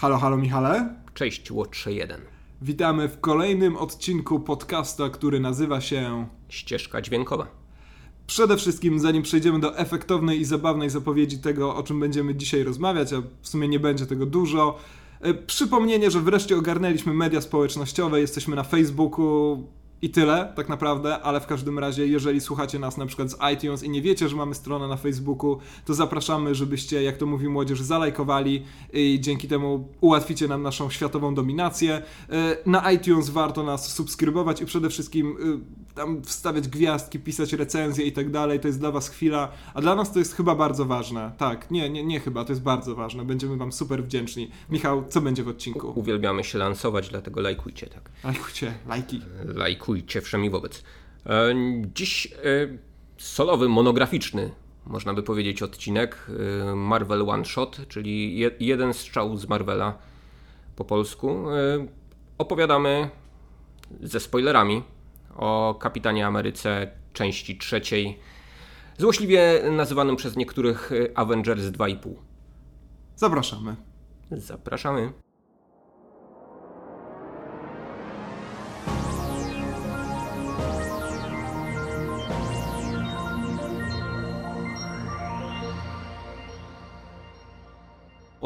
Halo, halo Michale. Cześć, Łotrze 1. Witamy w kolejnym odcinku podcasta, który nazywa się Ścieżka dźwiękowa. Przede wszystkim, zanim przejdziemy do efektownej i zabawnej zapowiedzi tego, o czym będziemy dzisiaj rozmawiać, a w sumie nie będzie tego dużo, e, przypomnienie, że wreszcie ogarnęliśmy media społecznościowe, jesteśmy na Facebooku, i tyle, tak naprawdę, ale w każdym razie, jeżeli słuchacie nas na przykład z iTunes i nie wiecie, że mamy stronę na Facebooku, to zapraszamy, żebyście, jak to mówi młodzież, zalajkowali i dzięki temu ułatwicie nam naszą światową dominację. E, na iTunes warto nas subskrybować i przede wszystkim e, tam wstawiać gwiazdki, pisać recenzje i tak dalej. To jest dla Was chwila, a dla nas to jest chyba bardzo ważne. Tak, nie, nie, nie chyba, to jest bardzo ważne. Będziemy Wam super wdzięczni. Michał, co będzie w odcinku? Uwielbiamy się lansować, dlatego lajkujcie, tak. Lajkujcie, lajki. Lajkujcie wszemi wobec. E, dziś e, solowy, monograficzny, można by powiedzieć, odcinek e, Marvel One Shot, czyli jeden strzał z Marvela po polsku. Opowiadamy ze spoilerami o Kapitanie Ameryce części trzeciej, złośliwie nazywanym przez niektórych Avengers 2,5. Zapraszamy. Zapraszamy.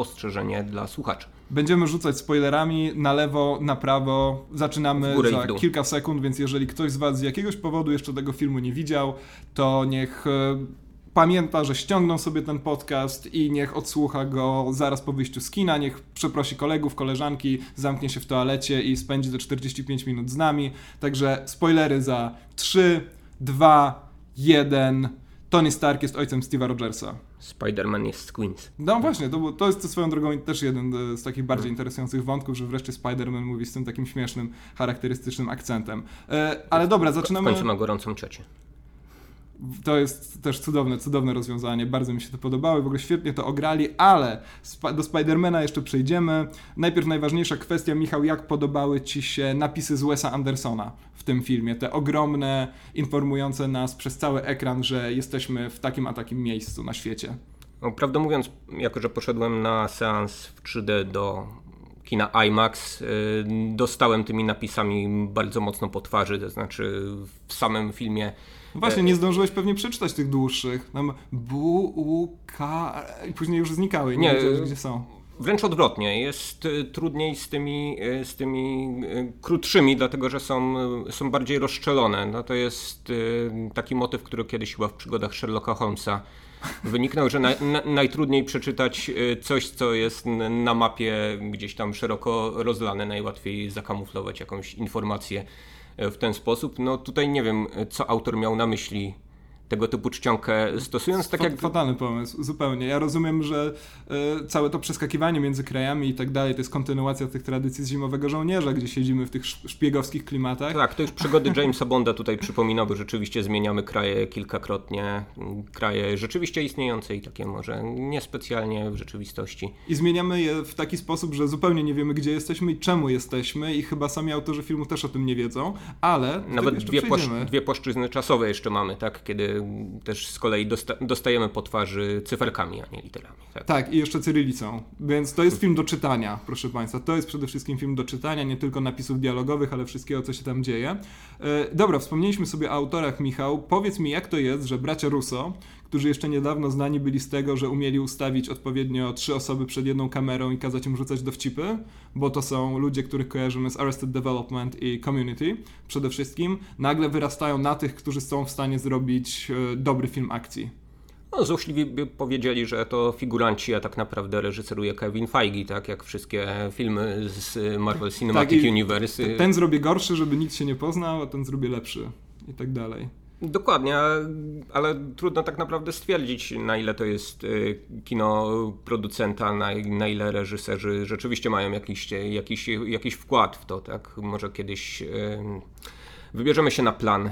Ostrzeżenie dla słuchaczy. Będziemy rzucać spoilerami na lewo, na prawo. Zaczynamy za kilka sekund, więc jeżeli ktoś z Was z jakiegoś powodu jeszcze tego filmu nie widział, to niech e, pamięta, że ściągną sobie ten podcast i niech odsłucha go zaraz po wyjściu z kina, niech przeprosi kolegów, koleżanki, zamknie się w toalecie i spędzi te 45 minut z nami. Także spoilery za 3, 2, 1. Tony Stark jest ojcem Steve'a Rogersa. Spider-Man jest z Queens. No właśnie, to, to jest to swoją drogą też jeden e, z takich bardziej interesujących wątków, że wreszcie Spider-Man mówi z tym takim śmiesznym, charakterystycznym akcentem. E, ale dobra, zaczynamy... W końcu ma gorącą ciocię. To jest też cudowne, cudowne rozwiązanie. Bardzo mi się to podobało. W ogóle świetnie to ograli, ale do Spidermana jeszcze przejdziemy. Najpierw najważniejsza kwestia, Michał, jak podobały Ci się napisy z Wesa Andersona tym filmie? Te ogromne, informujące nas przez cały ekran, że jesteśmy w takim a takim miejscu na świecie. No, prawdę mówiąc, jako że poszedłem na seans w 3D do kina IMAX, y, dostałem tymi napisami bardzo mocno po twarzy, to znaczy w samym filmie Właśnie, nie zdążyłeś pewnie przeczytać tych dłuższych. Tam B, U, K i później już znikały. Nie, nie gdzie są. Wręcz odwrotnie, jest y, trudniej z tymi, y, z tymi y, krótszymi, dlatego że są, są bardziej rozszczelone. No to jest taki motyw, który kiedyś chyba w przygodach Sherlocka Holmesa wyniknął, że na, na, najtrudniej przeczytać coś, co jest na mapie gdzieś tam szeroko rozlane, najłatwiej zakamuflować jakąś informację w ten sposób. No tutaj nie wiem, co autor miał na myśli tego typu czcionkę stosując tak jak... Fatalny pomysł, zupełnie. Ja rozumiem, że y, całe to przeskakiwanie między krajami i tak dalej to jest kontynuacja tych tradycji z Zimowego Żołnierza, gdzie siedzimy w tych szpiegowskich klimatach. Tak, to już przygody Jamesa Bonda tutaj przypomina, bo rzeczywiście zmieniamy kraje kilkakrotnie. Kraje rzeczywiście istniejące i takie może niespecjalnie w rzeczywistości. I zmieniamy je w taki sposób, że zupełnie nie wiemy, gdzie jesteśmy i czemu jesteśmy i chyba sami autorzy filmu też o tym nie wiedzą, ale... Nawet dwie, płaszcz dwie płaszczyzny czasowe jeszcze mamy, tak? Kiedy też z kolei dosta dostajemy po twarzy cyferkami, a nie literami. Tak? tak, i jeszcze cyrylicą. Więc to jest film do czytania, proszę Państwa. To jest przede wszystkim film do czytania, nie tylko napisów dialogowych, ale wszystkiego, co się tam dzieje. E, dobra, wspomnieliśmy sobie o autorach, Michał. Powiedz mi, jak to jest, że bracia Russo, którzy jeszcze niedawno znani byli z tego, że umieli ustawić odpowiednio trzy osoby przed jedną kamerą i kazać im rzucać dowcipy, bo to są ludzie, których kojarzymy z Arrested Development i Community przede wszystkim, nagle wyrastają na tych, którzy są w stanie zrobić e, dobry film akcji. No, złośliwi by powiedzieli, że to figuranci, a tak naprawdę reżyseruje Kevin Feige, tak jak wszystkie filmy z Marvel Cinematic tak, Universe. Ten zrobię gorszy, żeby nikt się nie poznał, a ten zrobię lepszy i tak dalej. Dokładnie, ale trudno tak naprawdę stwierdzić, na ile to jest y, kino producenta, na, na ile reżyserzy rzeczywiście mają jakiś, jakiś, jakiś wkład w to, tak? Może kiedyś y, wybierzemy się na plan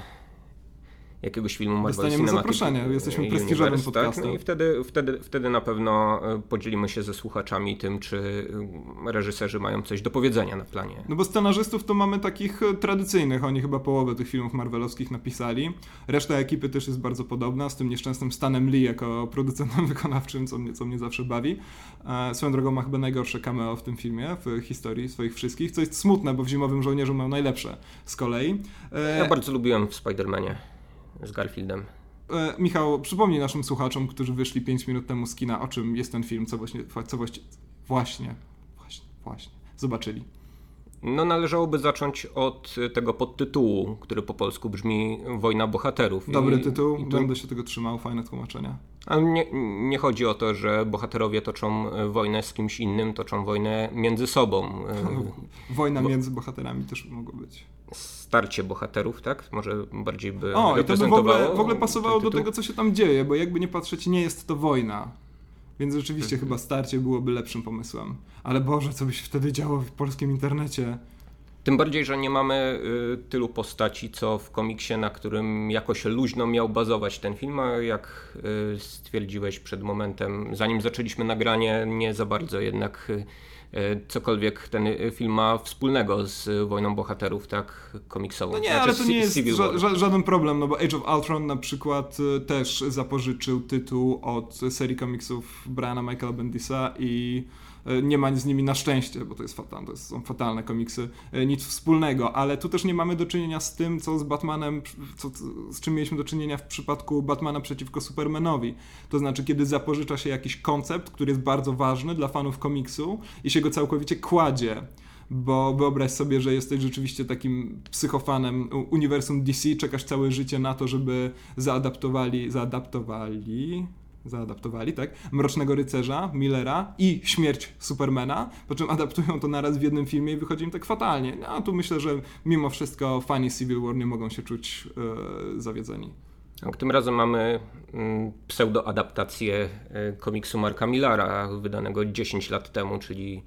jakiegoś filmu Marvel Dostaniemy Cinematic zaproszenie, jesteśmy prestiżowym tak? podcastem. No i wtedy, wtedy, wtedy na pewno e, podzielimy się ze słuchaczami tym, czy e, reżyserzy mają coś do powiedzenia na planie. No bo scenarzystów to mamy takich e, tradycyjnych, oni chyba połowę tych filmów marvelowskich napisali. Reszta ekipy też jest bardzo podobna, z tym nieszczęsnym Stanem Lee jako producentem wykonawczym, co mnie, co mnie zawsze bawi. Swoją drogą ma chyba najgorsze cameo w tym filmie, w historii swoich wszystkich, co jest smutne, bo w Zimowym Żołnierzu miał najlepsze z kolei. Ja bardzo lubiłem w Spider-Manie z Garfieldem. E, Michał, przypomnij naszym słuchaczom, którzy wyszli 5 minut temu z kina, o czym jest ten film, co właśnie, co właśnie, właśnie, właśnie, właśnie zobaczyli. No należałoby zacząć od tego podtytułu, który po polsku brzmi Wojna Bohaterów. Dobry I- tytuł, i tu- będę się tego trzymał, fajne tłumaczenie. Ale nie, nie chodzi o to, że bohaterowie toczą e, wojnę z kimś innym, toczą wojnę między sobą. E, Wojna między bohaterami też mogło być. Starcie bohaterów, tak? Może bardziej by O, i to by w ogóle, w ogóle pasowało do tego, co się tam dzieje, bo jakby nie patrzeć, nie jest to wojna. Więc rzeczywiście Mhm. chyba starcie byłoby lepszym pomysłem. Ale Boże, co by się wtedy działo w polskim internecie? Tym bardziej, że nie mamy y, tylu postaci, co w komiksie, na którym jakoś luźno miał bazować ten film, a jak y, stwierdziłeś przed momentem, zanim zaczęliśmy nagranie, nie za bardzo jednak y, cokolwiek ten film ma wspólnego z Wojną Bohaterów, tak, komiksową. No nie, Znaczy ale to nie jest ża- żaden problem, no bo Age of Ultron na przykład też zapożyczył tytuł od serii komiksów Briana Michaela Bendisa i nie ma z nimi na szczęście, bo to jest fatalne, to są fatalne komiksy, y, nic wspólnego, ale tu też nie mamy do czynienia z tym, co z Batmanem, co, z czym mieliśmy do czynienia w przypadku Batmana przeciwko Supermanowi. To znaczy, kiedy zapożycza się jakiś koncept, który jest bardzo ważny dla fanów komiksu i się go całkowicie kładzie bo wyobraź sobie, że jesteś rzeczywiście takim psychofanem uniwersum DC, czekasz całe życie na to, żeby zaadaptowali, zaadaptowali, zaadaptowali, tak? Mrocznego Rycerza, Millera i Śmierć Supermana, po czym adaptują to naraz w jednym filmie i wychodzi im tak fatalnie. No, a tu myślę, że mimo wszystko fani Civil War nie mogą się czuć e, zawiedzeni. Tym razem mamy mm, pseudoadaptację e, komiksu Marka Millara, wydanego 10 lat temu, czyli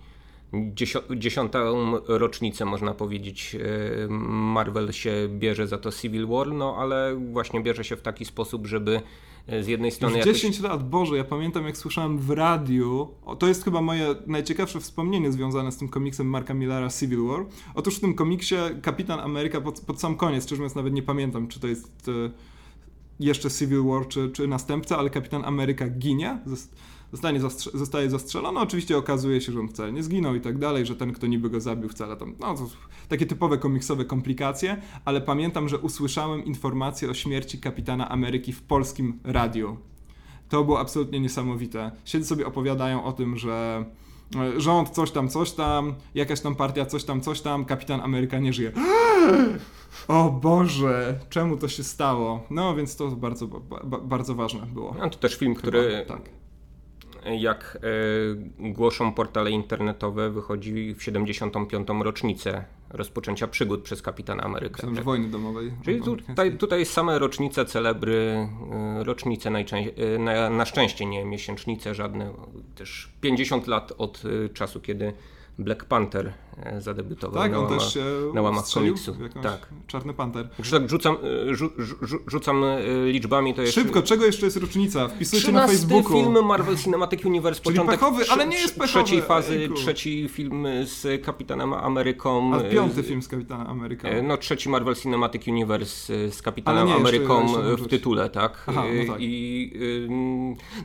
dziesiątą rocznicę, można powiedzieć. e, Marvel się bierze za to Civil War, no ale właśnie bierze się w taki sposób, żeby z jednej strony Już jakoś... 10 lat, Boże, ja pamiętam jak słyszałem w radiu, o, to jest chyba moje najciekawsze wspomnienie związane z tym komiksem Marka Millara Civil War. Otóż w tym komiksie Kapitan Ameryka pod, pod sam koniec, szczerze mówiąc nawet nie pamiętam, czy to jest e, jeszcze Civil War, czy, czy następca, ale Kapitan Ameryka ginie, zostanie zastrze- zostaje zastrzelony. Oczywiście okazuje się, że on wcale nie zginął i tak dalej, że ten, kto niby go zabił, wcale tam, no to takie typowe komiksowe komplikacje, ale pamiętam, że usłyszałem informację o śmierci Kapitana Ameryki w polskim radiu. To było absolutnie niesamowite. Siedzą sobie opowiadają o tym, że e, rząd coś tam, coś tam, jakaś tam partia coś tam, coś tam, Kapitan Ameryka nie żyje. O Boże, czemu to się stało? No więc to bardzo, ba, ba, bardzo ważne było. No, to też film, który Chyba, tak. Jak e, głoszą portale internetowe, wychodzi w 75. rocznicę rozpoczęcia przygód przez Kapitana Amerykę. Że Tak. wojny domowej. Czyli tu- tutaj, tutaj same rocznice, celebry, y, rocznice najczęściej, y, na, na szczęście nie miesięcznice żadne, też 50 lat od czasu, kiedy Black Panther y, zadebiutował Tak, na, on łamach, też się na łamach komiksu. Tak. Czarny Panter. Tak rzucam, y, rzu, rzu, rzucam y, liczbami, to jest Szybko, czego jeszcze jest rocznica? Wpisujcie na 13 Facebooku. film Marvel Cinematic Universe, Czyli początek pechowy, ale nie jest pechowy, trzeciej fazy, ejku. trzeci film z Kapitanem Ameryką. A piąty film z Kapitana Ameryka. E, No, trzeci Marvel Cinematic Universe z Kapitanem nie, jeszcze- Ameryką jeszcze w tytule, tak? Aha, no tak. I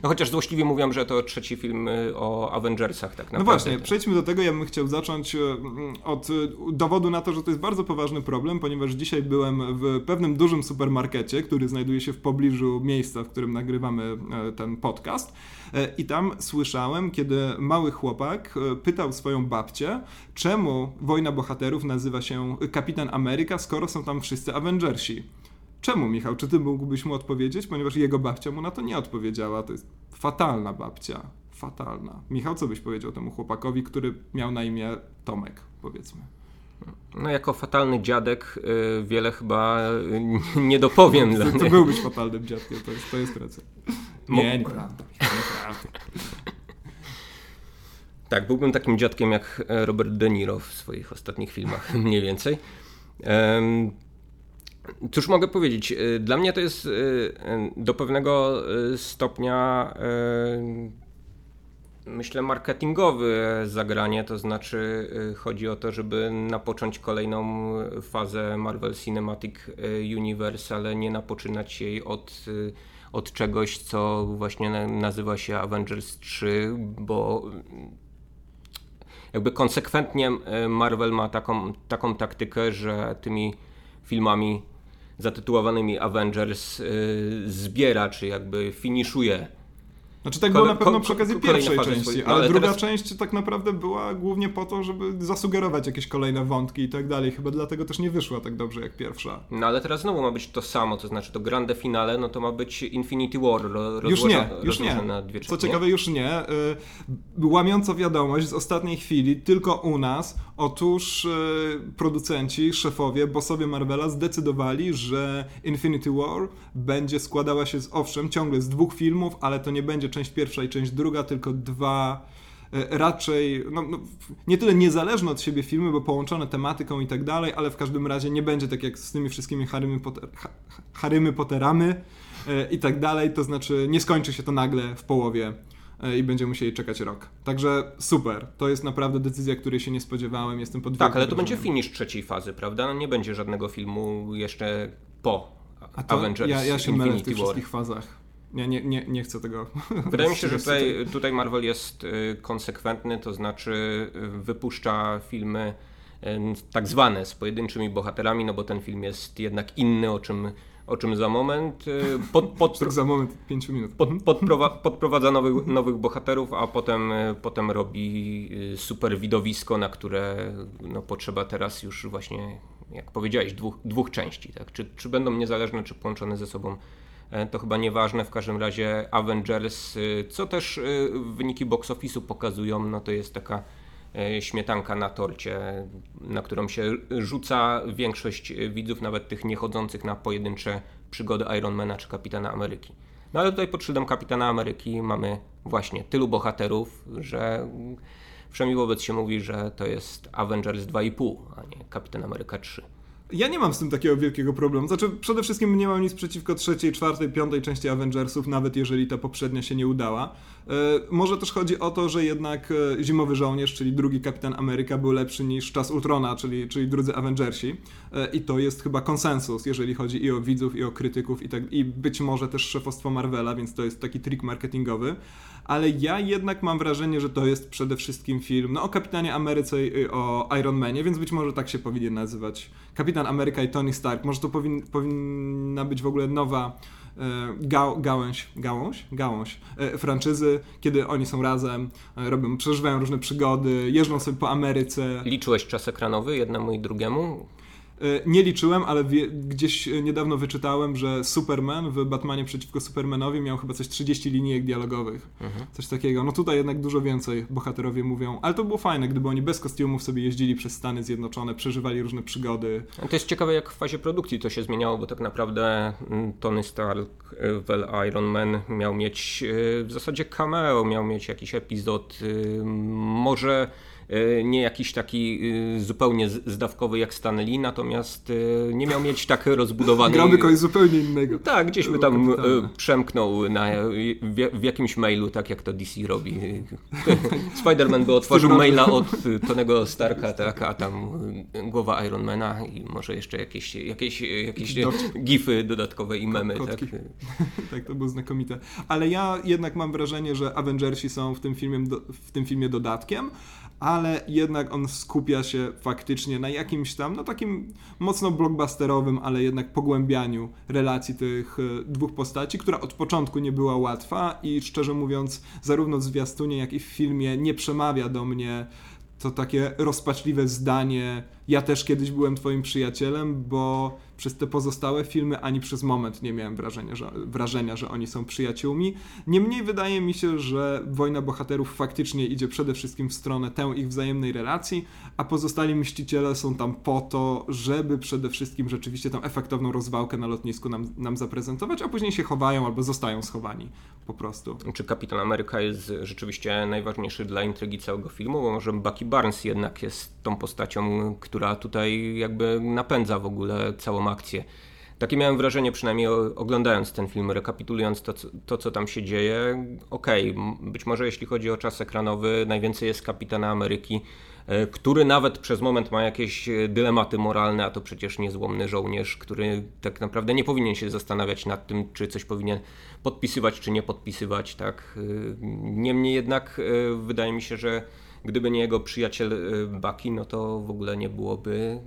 no chociaż złośliwie mówią, że to trzeci film o Avengersach, tak No naprawdę. właśnie, przejdźmy do tego. Ja bym chciał zacząć e, od e, dowodu na to, że to jest bardzo poważny problem, ponieważ dzisiaj byłem w pewnym dużym supermarkecie, który znajduje się w pobliżu miejsca, w którym nagrywamy e, ten podcast. I tam słyszałem, kiedy mały chłopak pytał swoją babcię, czemu Wojna Bohaterów nazywa się Kapitan Ameryka, skoro są tam wszyscy Avengersi. Czemu, Michał? Czy ty mógłbyś mu odpowiedzieć? Ponieważ jego babcia mu na to nie odpowiedziała. To jest fatalna babcia. Fatalna. Michał, co byś powiedział temu chłopakowi, który miał na imię Tomek, powiedzmy? No jako fatalny dziadek y, wiele chyba y, nie dopowiem. dla ty byłbyś fatalnym dziadkiem, to jest, to jest racja. Nie, nieprawda. nieprawda. Tak, byłbym takim dziadkiem jak Robert De Niro w swoich ostatnich filmach, mniej więcej. Cóż mogę powiedzieć? Dla mnie to jest do pewnego stopnia myślę, marketingowe zagranie, to znaczy y, chodzi o to, żeby napocząć kolejną fazę Marvel Cinematic y, Universe, ale nie napoczynać jej od, y, od czegoś, co właśnie nazywa się Avengers 3, bo jakby konsekwentnie Marvel ma taką, taką taktykę, że tymi filmami zatytułowanymi Avengers zbiera, czy jakby finiszuje znaczy tak było na pewno przy okazji pierwszej części, no, ale, ale druga teraz... część tak naprawdę była głównie po to, żeby zasugerować jakieś kolejne wątki i tak dalej. Chyba dlatego też nie wyszła tak dobrze jak pierwsza. No ale teraz znowu ma być to samo, to znaczy to grande finale, no to ma być Infinity War już nie, już nie. na dwie Co ciekawe, już nie. Y, łamiąco wiadomość z ostatniej chwili, tylko u nas, otóż y, producenci, szefowie, bossowie Marvela zdecydowali, że Infinity War będzie składała się z, owszem, ciągle z dwóch filmów, ale to nie będzie część pierwsza i część druga, tylko dwa e, raczej no, no, nie tyle niezależne od siebie filmy, bo połączone tematyką i tak dalej, ale w każdym razie nie będzie tak jak z tymi wszystkimi Harrymy, Potter, Potteramy e, i tak dalej, to znaczy nie skończy się to nagle w połowie e, i będziemy musieli czekać rok. Także super. To jest naprawdę decyzja, której się nie spodziewałem. Jestem pod Tak, ale to będzie finish trzeciej fazy, prawda? No nie będzie żadnego filmu jeszcze po A to Avengers ja, ja się mylę w tych wszystkich fazach. Nie, nie, nie, nie chcę tego. Wydaje mi się, że tutaj, tutaj Marvel jest y, konsekwentny, to znaczy y, wypuszcza filmy y, tak zwane z pojedynczymi bohaterami, no bo ten film jest jednak inny, o czym, o czym za moment. Pod, pod, tak za moment, pięciu minut. Pod, podprowa, podprowadza nowych, nowych bohaterów, a potem, potem robi super widowisko, na które no, potrzeba teraz już właśnie, jak powiedziałeś, dwóch, dwóch części. Tak? Czy, czy będą niezależne, czy połączone ze sobą to chyba nieważne, w każdym razie Avengers, y, co też y, wyniki box office'u pokazują, no to jest taka e, śmietanka na torcie, na którą się rzuca większość widzów, nawet tych niechodzących na pojedyncze przygody Ironmana czy Kapitana Ameryki. No ale tutaj pod szyldem Kapitana Ameryki mamy właśnie tylu bohaterów, że przynajmniej wobec się mówi, że to jest Avengers 2,5, a nie Kapitan Ameryka 3. Ja nie mam z tym takiego wielkiego problemu. Znaczy, przede wszystkim nie mam nic przeciwko trzeciej, czwartej, piątej części Avengersów, nawet jeżeli ta poprzednia się nie udała. E, może też chodzi o to, że jednak e, Zimowy Żołnierz, czyli drugi Kapitan Ameryka, był lepszy niż Czas Ultrona, czyli, czyli drudzy Avengersi. E, I to jest chyba konsensus, jeżeli chodzi i o widzów, i o krytyków, i, tak, i być może też szefostwo Marvela, więc to jest taki trik marketingowy. Ale ja jednak mam wrażenie, że to jest przede wszystkim film no, o Kapitanie Ameryce i o Iron Manie, więc być może tak się powinien nazywać. Kapitan Ameryka i Tony Stark. Może to powin, powinna być w ogóle nowa E, ga, gałęź, gałąź, gałąź e, franczyzy, kiedy oni są razem, e, robią, przeżywają różne przygody, jeżdżą sobie po Ameryce. Liczyłeś czas ekranowy jednemu i drugiemu? E, nie liczyłem, ale wie, gdzieś niedawno wyczytałem, że Superman w Batmanie przeciwko Supermanowi miał chyba coś 30 linijek dialogowych. Mhm. Coś takiego. No tutaj jednak dużo więcej bohaterowie mówią, ale to było fajne, gdyby oni bez kostiumów sobie jeździli przez Stany Zjednoczone, przeżywali różne przygody. To jest ciekawe, jak w fazie produkcji to się zmieniało, bo tak naprawdę mm, Tony Stark, well Iron Man miał mieć e, w zasadzie cameo, miał mieć jakiś epizod, może E, nie jakiś taki e, zupełnie zdawkowy jak Stanley, natomiast e, nie miał mieć tak rozbudowany... Gramy kogoś zupełnie innego. Tak, gdzieś by tam przemknął na, w jakimś mailu, tak jak to DC robi. Spider-Man by otworzył maila od Tonego Starka, tak, a tam głowa Ironmana i może jeszcze jakieś, jakieś, jakieś gify dodatkowe i memy. Tak? tak, to było znakomite. Ale ja jednak mam wrażenie, że Avengersi są w tym filmie, w tym filmie dodatkiem, ale jednak on skupia się faktycznie na jakimś tam, no takim mocno blockbusterowym, ale jednak pogłębianiu relacji tych e, dwóch postaci, która od początku nie była łatwa i szczerze mówiąc, zarówno w zwiastunie, jak i w filmie nie przemawia do mnie to takie rozpaczliwe zdanie, ja też kiedyś byłem twoim przyjacielem, bo przez te pozostałe filmy ani przez moment nie miałem wrażenia, że, wrażenia, że oni są przyjaciółmi. Niemniej wydaje mi się, że Wojna Bohaterów faktycznie idzie przede wszystkim w stronę tę ich wzajemnej relacji, a pozostali Mściciele są tam po to, żeby przede wszystkim rzeczywiście tą efektowną rozwałkę na lotnisku nam, nam zaprezentować, a później się chowają albo zostają schowani po prostu. Czy Kapitan Ameryka jest rzeczywiście najważniejszy dla intrygi całego filmu, bo może Bucky Barnes jednak jest tą postacią, która tutaj jakby napędza w ogóle całą akcję. takie miałem wrażenie, przynajmniej oglądając ten film, rekapitulując to, to co tam się dzieje. Okej, okay, być może jeśli chodzi o czas ekranowy, najwięcej jest Kapitana Ameryki, który nawet przez moment ma jakieś dylematy moralne, a to przecież niezłomny żołnierz, który tak naprawdę nie powinien się zastanawiać nad tym, czy coś powinien podpisywać, czy nie podpisywać. Tak? E, niemniej jednak e, wydaje mi się, że gdyby nie jego przyjaciel Bucky, no to w ogóle nie byłoby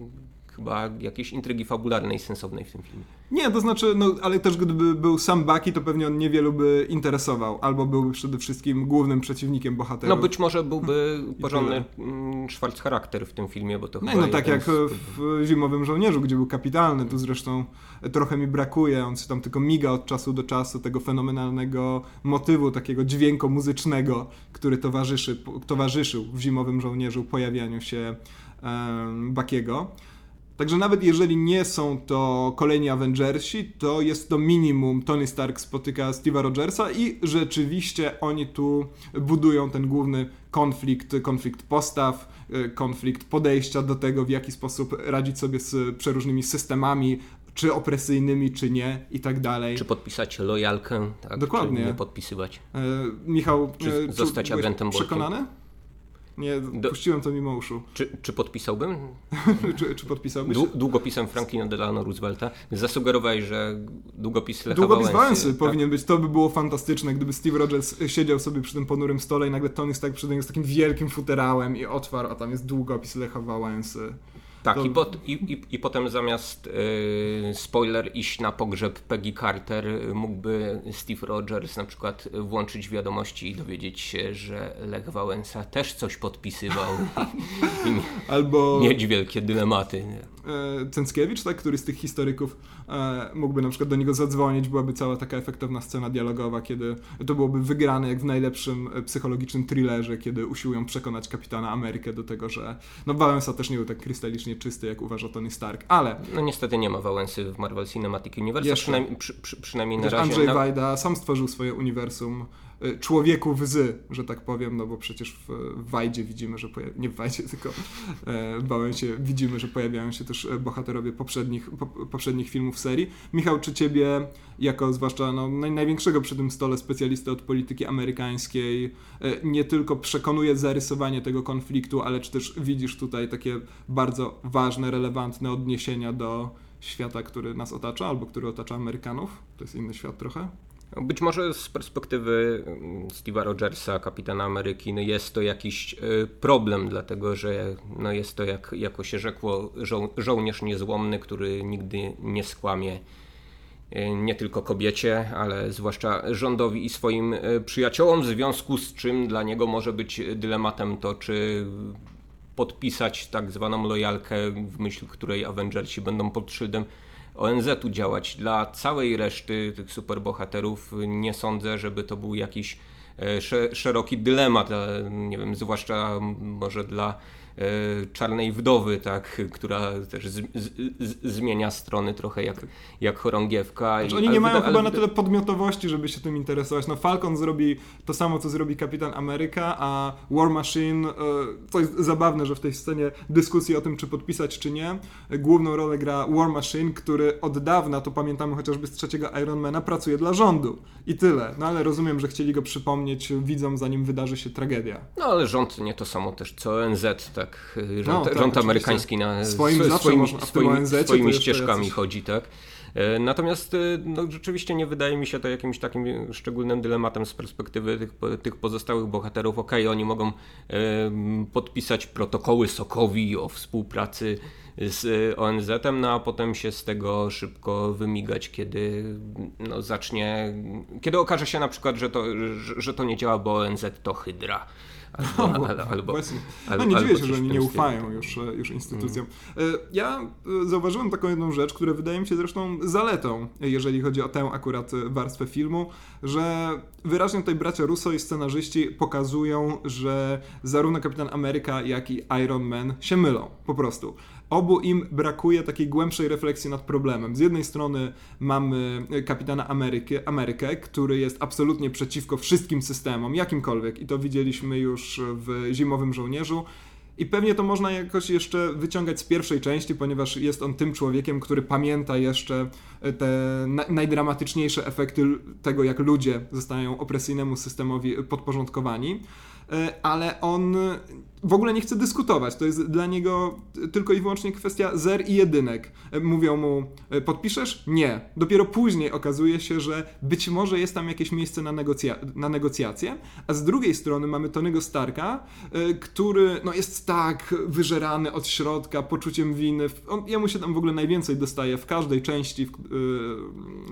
chyba jakiejś intrygi fabularnej, sensownej w tym filmie. Nie, to znaczy, no ale też gdyby był sam Bucky, to pewnie on niewielu by interesował, albo byłby przede wszystkim głównym przeciwnikiem bohaterów. No być może byłby porządny mm, szwarc charakter w tym filmie, bo to No, no tak jak z... w Zimowym Żołnierzu, gdzie był kapitalny, tu zresztą trochę mi brakuje, on się tam tylko miga od czasu do czasu tego fenomenalnego motywu, takiego dźwięku muzycznego, który towarzyszy, towarzyszył w Zimowym Żołnierzu pojawianiu się um, Bakiego. Także nawet jeżeli nie są to kolejni Avengersi, to jest to minimum. Tony Stark spotyka Steve'a Rogersa i rzeczywiście oni tu budują ten główny konflikt, konflikt postaw, y, konflikt podejścia do tego, w jaki sposób radzić sobie z przeróżnymi systemami, czy opresyjnymi, czy nie i tak dalej. Czy podpisać lojalkę, tak? Dokładnie. Czy nie podpisywać. E, Michał, czy e, zostać agentem przekonany? Nie, Do... puściłem to mimo uszu. Czy, czy podpisałbym? czy, czy podpisałbyś? długopisem Franklina Delano Roosevelta. Zasugerowałeś, że długopis Lecha Długopis Wałęsy tak? powinien być. To by było fantastyczne, gdyby Steve Rogers siedział sobie przy tym ponurym stole i nagle Tony Stark przy tym z takim wielkim futerałem i otwarł, a tam jest długopis Lecha Wałęsy. Tak, to... i, pot, i, i, i, potem zamiast yy, spoiler iść na pogrzeb Peggy Carter, mógłby Steve Rogers na przykład włączyć wiadomości i dowiedzieć się, że Lech Wałęsa też coś podpisywał. Albo mieć wielkie dylematy. E, Cęckiewicz, tak, który z tych historyków e, mógłby na przykład do niego zadzwonić, byłaby cała taka efektowna scena dialogowa, kiedy to byłoby wygrane jak w najlepszym e, psychologicznym thrillerze, kiedy usiłują przekonać kapitana Amerykę do tego, że no Wałęsa też nie był tak krystalicznie czysty, jak uważa Tony Stark, ale... No niestety nie ma Wałęsy w Marvel Cinematic Universe, przynajmniej, przy, przy, przynajmniej na razie. Andrzej Wajda sam stworzył swoje uniwersum człowieków z, że tak powiem, no bo przecież w Wajdzie widzimy, że pojawi- nie w Wajdzie, tylko e, bałem się, widzimy, że pojawiają się też e, bohaterowie poprzednich, po, poprzednich filmów serii. Michał, czy ciebie, jako zwłaszcza no, naj, największego przy tym stole specjalistę od polityki amerykańskiej, e, nie tylko przekonuje zarysowanie tego konfliktu, ale czy też widzisz tutaj takie bardzo ważne, relevantne odniesienia do świata, który nas otacza, albo który otacza Amerykanów? To jest inny świat trochę? Być może z perspektywy mm, Steve'a Rogersa, kapitana Ameryki, no jest to jakiś y, problem, dlatego że no jest to, jak jako się rzekło, żo żołnierz niezłomny, który nigdy nie skłamie y, nie tylko kobiecie, ale zwłaszcza rządowi i swoim y, przyjaciołom, w związku z czym dla niego może być dylematem to, czy podpisać tak zwaną lojalkę, w myśl której Avengersi będą pod szyldem ONZ-u działać. Dla całej reszty tych superbohaterów nie sądzę, żeby to był jakiś e, szeroki dylemat, nie wiem, zwłaszcza może dla E, czarnej Wdowy, tak, która też z, z, z, zmienia strony trochę jak, jak chorągiewka. Znaczy, oni nie mają chyba na tyle podmiotowości, żeby się tym interesować. No Falcon zrobi to samo, co zrobi Kapitan Ameryka, a War Machine, e, to jest zabawne, że w tej scenie dyskusji o tym, czy podpisać, czy nie, główną rolę gra War Machine, który od dawna, to pamiętamy chociażby z trzeciego Ironmana, pracuje dla rządu. I tyle. No ale rozumiem, że chcieli go przypomnieć widzom, zanim wydarzy się tragedia. No ale rząd nie to samo też co ONZ, tak tak rząd, no, tak, rząd amerykański na swoim, sw swoim, swoim, swoimi ścieżkami chodzi, tak. E, natomiast e, no, rzeczywiście nie wydaje mi się to jakimś takim szczególnym dylematem z perspektywy tych, tych pozostałych bohaterów. Okej, okay, oni mogą e, podpisać protokoły Sokowi o współpracy z ONZ-em, no a potem się z tego szybko wymigać, kiedy no, zacznie, kiedy okaże się na przykład, że to, że, że to nie działa, bo ONZ to hydra. Albo, no, albo, właśnie. no nie dziwię się, że oni nie ufają już, e, już instytucjom. Mm. Ja e, zauważyłem taką jedną rzecz, która wydaje mi się zresztą zaletą, jeżeli chodzi o tę akurat warstwę filmu, że wyraźnie tutaj bracia Russo i scenarzyści pokazują, że zarówno Kapitan Ameryka, jak i Iron Man się mylą, po prostu obu im brakuje takiej głębszej refleksji nad problemem. Z jednej strony mamy kapitana Amerykę, Amerykę, który jest absolutnie przeciwko wszystkim systemom, jakimkolwiek, i to widzieliśmy już w Zimowym Żołnierzu. I pewnie to można jakoś jeszcze wyciągać z pierwszej części, ponieważ jest on tym człowiekiem, który pamięta jeszcze e, te na najdramatyczniejsze efekty tego, jak ludzie zostają opresyjnemu systemowi podporządkowani. E, ale on w ogóle nie chce dyskutować. To jest dla niego tylko i wyłącznie kwestia zer i jedynek. E, mówią mu, e, podpiszesz? Nie. Dopiero później okazuje się, że być może jest tam jakieś miejsce na, negocja na negocjacje, a z drugiej strony mamy Tonego Starka, który no, jest tak wyżerany od środka poczuciem winy. On, jemu się tam w ogóle najwięcej dostaje w każdej części w,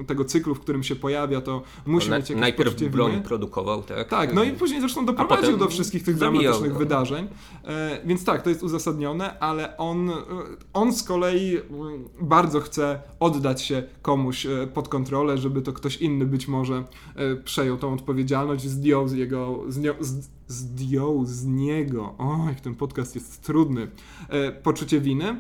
tego cyklu, w którym się pojawia, to musi no, mieć jakieś Najpierw broń winy. produkował, tak? Tak, no i później zresztą doprowadził do wszystkich tych dramatycznych wydarzeń. E, więc tak, to jest uzasadnione, ale on, e, on z kolei mm, bardzo chce oddać się komuś e, pod kontrolę, żeby to ktoś inny być może przejął tą odpowiedzialność, zdjął z jego, z, zdjął z niego, oj, ten podcast jest trudny, poczucie winy.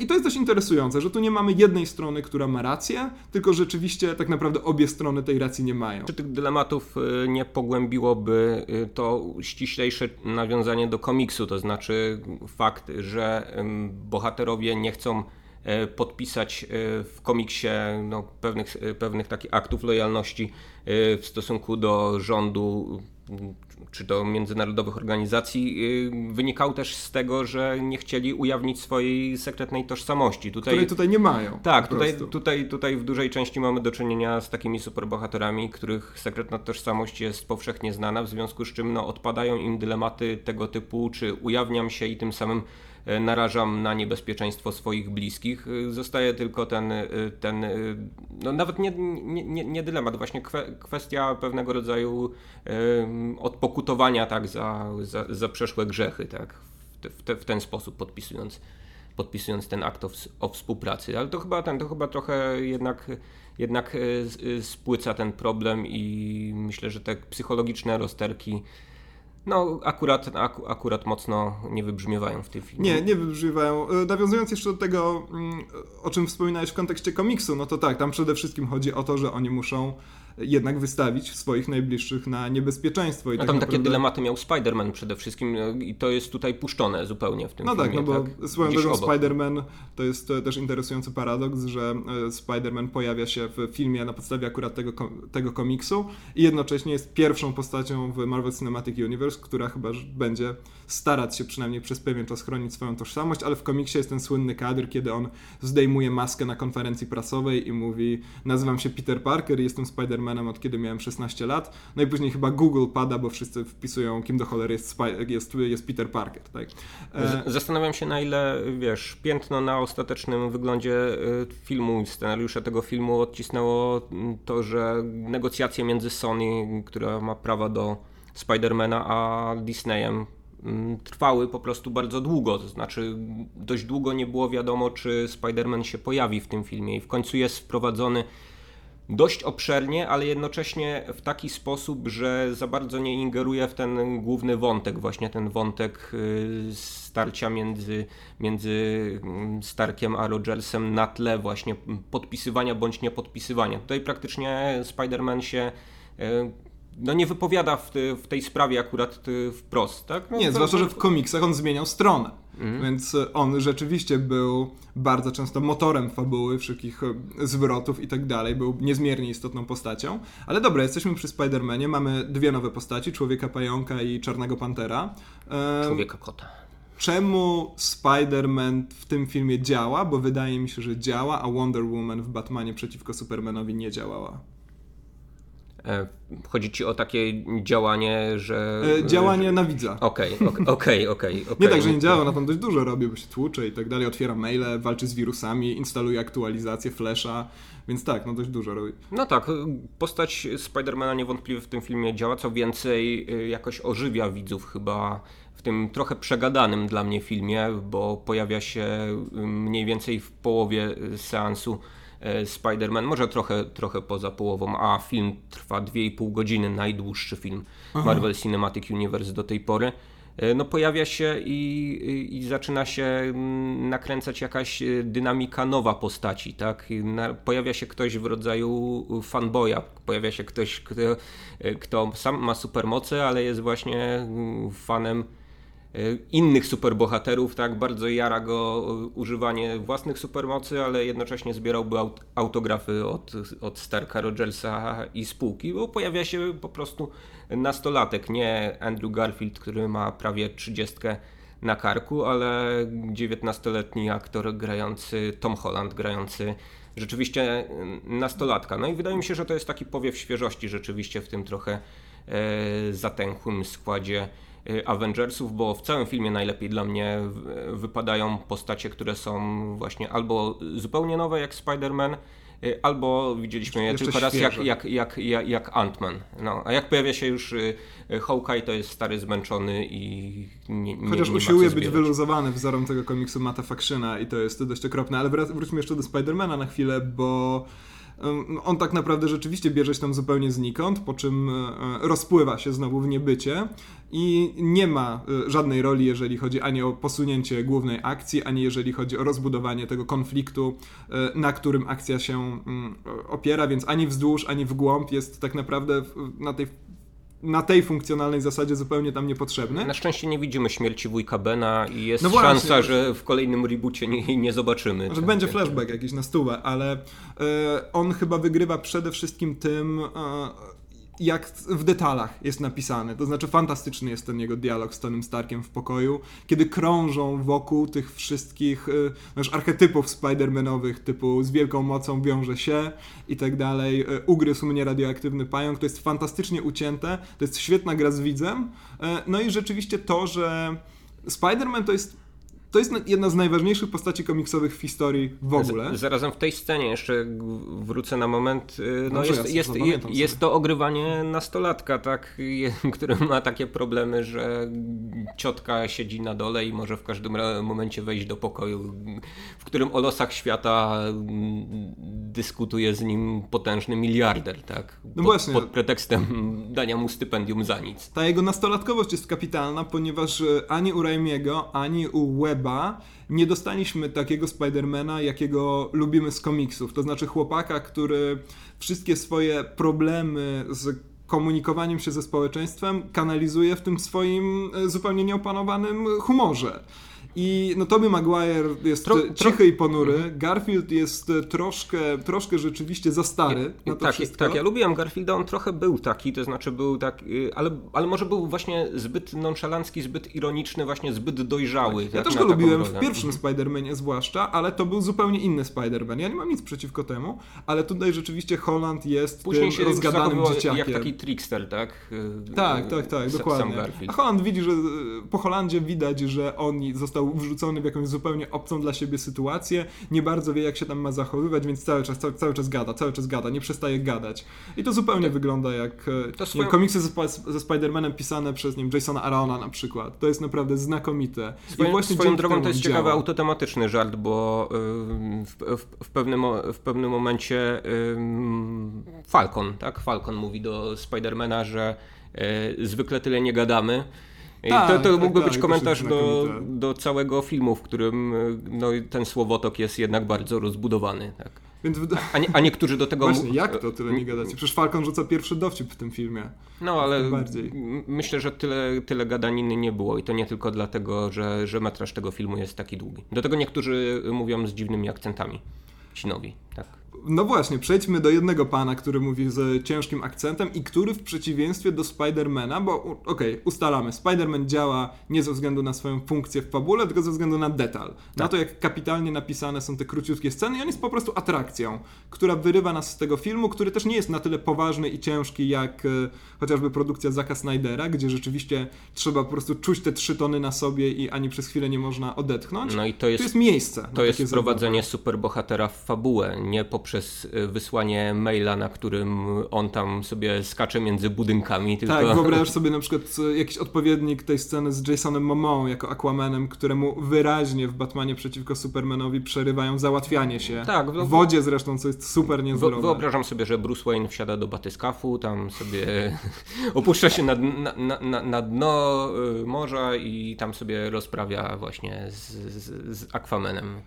I to jest dość interesujące, że tu nie mamy jednej strony, która ma rację, tylko rzeczywiście tak naprawdę obie strony tej racji nie mają. Czy tych dylematów y, nie pogłębiłoby y, to ściślejsze nawiązanie do komiksu, to znaczy fakt, że bohaterowie nie chcą e, podpisać e, w komiksie no, pewnych, e, pewnych takich aktów lojalności w stosunku do rządu czy do międzynarodowych organizacji, y, wynikał też z tego, że nie chcieli ujawnić swojej sekretnej tożsamości. Tutaj, której tutaj nie mają. Tak, tutaj, tutaj, tutaj w dużej części mamy do czynienia z takimi superbohaterami, których sekretna tożsamość jest powszechnie znana, w związku z czym no, odpadają im dylematy tego typu, czy ujawniam się i tym samym narażam na niebezpieczeństwo swoich bliskich. E, zostaje tylko ten, e, ten no nawet nie, nie, nie dylemat, właśnie kwestia pewnego rodzaju odpokutowania tak, za, za, za przeszłe grzechy, tak, w, te, w ten sposób podpisując podpisując ten akt o, o, współpracy. Ale to chyba, ten, to chyba trochę jednak, jednak spłyca ten problem i myślę, że te psychologiczne rozterki no akurat, ak akurat mocno nie wybrzmiewają w tej filmie. Nie, nie wybrzmiewają. E, nawiązując jeszcze do tego, mm, o czym wspominałeś w kontekście komiksu, no to tak, tam przede wszystkim chodzi o to, że oni muszą jednak wystawić swoich najbliższych na niebezpieczeństwo. I no tak tam naprawdę... takie dylematy miał Spider-Man przede wszystkim no i to jest tutaj puszczone zupełnie w tym no tak, filmie. No tak, no bo swoją drogą Spider-Man to jest też interesujący paradoks, że e, Spider-Man pojawia się w filmie na podstawie akurat tego, tego komiksu i jednocześnie jest pierwszą postacią w Marvel Cinematic Universe, która chyba będzie starać się przynajmniej przez pewien czas chronić swoją tożsamość, ale w komiksie jest ten słynny kadr, kiedy on zdejmuje maskę na konferencji prasowej i mówi nazywam się Peter Parker i jestem Spider-Man Spider-Manem od kiedy miałem 16 lat. No i później chyba Google pada, bo wszyscy wpisują, kim do cholery jest, jest, jest Peter Parker. Tak? E... Zastanawiam się, na ile, wiesz, piętno na ostatecznym wyglądzie e, filmu scenariusza tego filmu odcisnęło to, że negocjacje między Sony, która ma prawa do Spidermana, a Disneyem trwały po prostu bardzo długo, to znaczy dość długo nie było wiadomo, czy Spider-Man się pojawi w tym filmie i w końcu jest wprowadzony dość obszernie, ale jednocześnie w taki sposób, że za bardzo nie ingeruje w ten główny wątek, właśnie ten wątek y, starcia między, między mm, Starkiem a Rogersem na tle właśnie podpisywania bądź niepodpisywania. Tutaj praktycznie Spider-Man się y, no nie wypowiada w, w, tej sprawie akurat y, wprost, tak? No nie, to, zwłaszcza, że w komiksach on zmieniał stronę. Mhm. Więc on rzeczywiście był bardzo często motorem fabuły, wszelkich e, zwrotów i tak dalej. Był niezmiernie istotną postacią. Ale dobra, jesteśmy przy Spider-Manie. Mamy dwie nowe postaci: Człowieka Pająka i Czarnego Pantera. Człowieka Kota. Czemu Spider-Man w tym filmie działa? Bo wydaje mi się, że działa, a Wonder Woman w Batmanie przeciwko Supermanowi nie działała. E, chodzi ci o takie działanie, że. E, działanie na widza. Okej, okej, okej. Nie tak, że nie działa, ona tam dość dużo robi, bo się tłucze i tak dalej, otwiera maile, walczy z wirusami, instaluje aktualizację Flasha, więc tak, no dość dużo robi. No tak, postać Spidermana niewątpliwie w tym filmie działa, co więcej, y, jakoś ożywia widzów chyba w tym trochę przegadanym dla mnie filmie, bo pojawia się mniej więcej w połowie seansu E, Spider-Man, może trochę, trochę poza połową, a film trwa 2,5 godziny, najdłuższy film Aha. Marvel Cinematic Universe do tej pory. E, no pojawia się i, i, zaczyna się mm, nakręcać jakaś e, dynamika nowa postaci, tak? Pojawia się ktoś w rodzaju fanboya, pojawia się ktoś, kto, kto sam ma supermoce, ale jest właśnie mm, fanem innych superbohaterów, tak? Bardzo jara go używanie własnych supermocy, ale jednocześnie zbierałby autografy od, od Starka Rogersa i spółki, bo pojawia się po prostu nastolatek, nie Andrew Garfield, który ma prawie trzydziestkę na karku, ale 19-letni aktor grający, Tom Holland grający rzeczywiście nastolatka. No i wydaje mi się, że to jest taki powiew świeżości rzeczywiście w tym trochę e, zatęchłym składzie Avengersów, bo w całym filmie najlepiej dla mnie wypadają postacie, które są właśnie albo zupełnie nowe jak Spider-Man, Y, albo widzieliśmy je tylko raz jak, jak, jak, jak, jak Ant-Man. No, a jak pojawia się już y, y, Hawkeye, to jest stary, zmęczony i nie, nie Chociaż nie usiłuje być wyluzowany wzorem tego komiksu Mata Factiona i to jest dość okropne, ale wróćmy jeszcze do Spidermana na chwilę, bo on tak naprawdę rzeczywiście bierze się tam zupełnie znikąd, po czym e, rozpływa się znowu w niebycie i nie ma e, żadnej roli, jeżeli chodzi ani o posunięcie głównej akcji, ani jeżeli chodzi o rozbudowanie tego konfliktu, e, na którym akcja się mm, opiera, więc ani wzdłuż, ani w głąb jest tak naprawdę na tej na tej funkcjonalnej zasadzie zupełnie tam niepotrzebny. Na szczęście nie widzimy śmierci wujka Bena i jest no właśnie, szansa, że w kolejnym reboocie nie, nie zobaczymy. Że będzie flashback jakiś na stówę, ale y, on chyba wygrywa przede wszystkim tym, y, jak w detalach jest napisany. To znaczy, fantastyczny jest ten jego dialog z Tonym Starkiem w pokoju, kiedy krążą wokół tych wszystkich y, wiesz, archetypów Spider-Manowych, typu z wielką mocą wiąże się i tak dalej. Y, ugryzł mnie radioaktywny pająk. To jest fantastycznie ucięte. To jest świetna gra z widzem. Y, no i rzeczywiście to, że Spider-Man to jest to jest jedna z najważniejszych postaci komiksowych w historii w ogóle. Z, zarazem w tej scenie jeszcze wrócę na moment. Y, no, jest, jest, jest, jest, to ogrywanie nastolatka, tak, który ma takie problemy, że ciotka siedzi na dole i może w każdym momencie wejść do pokoju, w którym o losach świata mm, dyskutuje z nim potężny miliarder, tak? No właśnie. Pod pretekstem dania mu stypendium za nic. Ta jego nastolatkowość jest kapitalna, ponieważ e, ani u Raimiego, ani u Web chyba nie dostaliśmy takiego Spidermana, jakiego lubimy z komiksów. To znaczy chłopaka, który wszystkie swoje problemy z komunikowaniem się ze społeczeństwem kanalizuje w tym swoim e, zupełnie nieopanowanym humorze. I no Tobey Maguire jest Tro, cichy i ponury, mhm. Garfield jest e, troszkę, troszkę rzeczywiście za stary na to tak, wszystko. Tak, ja lubiłem Garfielda, on trochę był taki, to znaczy był tak, y, ale, ale może był właśnie zbyt nonszalancki, zbyt ironiczny, właśnie zbyt dojrzały. Tak, ja też go lubiłem w pierwszym Spider-Manie zwłaszcza, ale to był zupełnie inny Spider-Man. Ja nie mam nic przeciwko temu, ale tutaj rzeczywiście Holland jest Później tym się rozgadanym dzieciakiem. jak taki trickster, tak? Tak, tak, tak, dokładnie. A Holland widzi, że po Holandzie widać, że on został wrzucony w jakąś zupełnie obcą dla siebie sytuację, nie bardzo wie jak się tam ma zachowywać, więc cały czas, cały, cały czas gada, cały czas gada, nie przestaje gadać. I to zupełnie to, wygląda jak swoją... komiksy ze, ze Spider-Manem pisane przez nim Jasona Arona na przykład. To jest naprawdę znakomite. Swoją, I właśnie swoją drogą to jest działa. ciekawy autotematyczny żart, bo w, w, w, pewnym, w pewnym momencie Falcon, tak? Falcon mówi do Spidermana, że e, zwykle tyle nie gadamy. I tak, to, to tak, mógłby tak, być komentarz do, do całego filmu, w którym no, ten słowotok jest jednak bardzo rozbudowany. Tak. Więc a, nie, a niektórzy do tego... Właśnie, jak to tyle nie gadacie? Przecież Falcon rzuca pierwszy dowcip w tym filmie. No, ale myślę, że tyle, tyle gadaniny nie było i to nie tylko dlatego, że, że metraż tego filmu jest taki długi. Do tego niektórzy mówią z dziwnymi akcentami. Ci nowi, tak. No właśnie, przejdźmy do jednego pana, który mówi z ciężkim akcentem i który w przeciwieństwie do Spidermana, bo okej, okay, ustalamy, Spiderman działa nie ze względu na swoją funkcję w fabule, tylko ze względu na detal. Tak. Na to, jak kapitalnie napisane są te króciutkie sceny i on jest po prostu atrakcją, która wyrywa nas z tego filmu, który też nie jest na tyle poważny i ciężki jak e, chociażby produkcja Zaka Snydera, gdzie rzeczywiście trzeba po prostu czuć te trzy tony na sobie i ani przez chwilę nie można odetchnąć. No i to jest, to jest miejsce. To jest wprowadzenie superbohatera w fabułę, nie poprzez przez y, wysłanie maila, na którym on tam sobie skacze między budynkami. Tylko... Tak, wyobraź sobie na przykład y, jakiś odpowiednik tej sceny z Jasonem Momoa jako Aquamanem, któremu wyraźnie w Batmanie przeciwko Supermanowi przerywają załatwianie się. Tak, w wodzie zresztą, co jest super niezdrowe. Wyobrażam sobie, że Bruce Wayne wsiada do batyskafu, tam sobie opuszcza się na, na, na, na dno y, morza i tam sobie rozprawia właśnie z, z, z Aquamanem.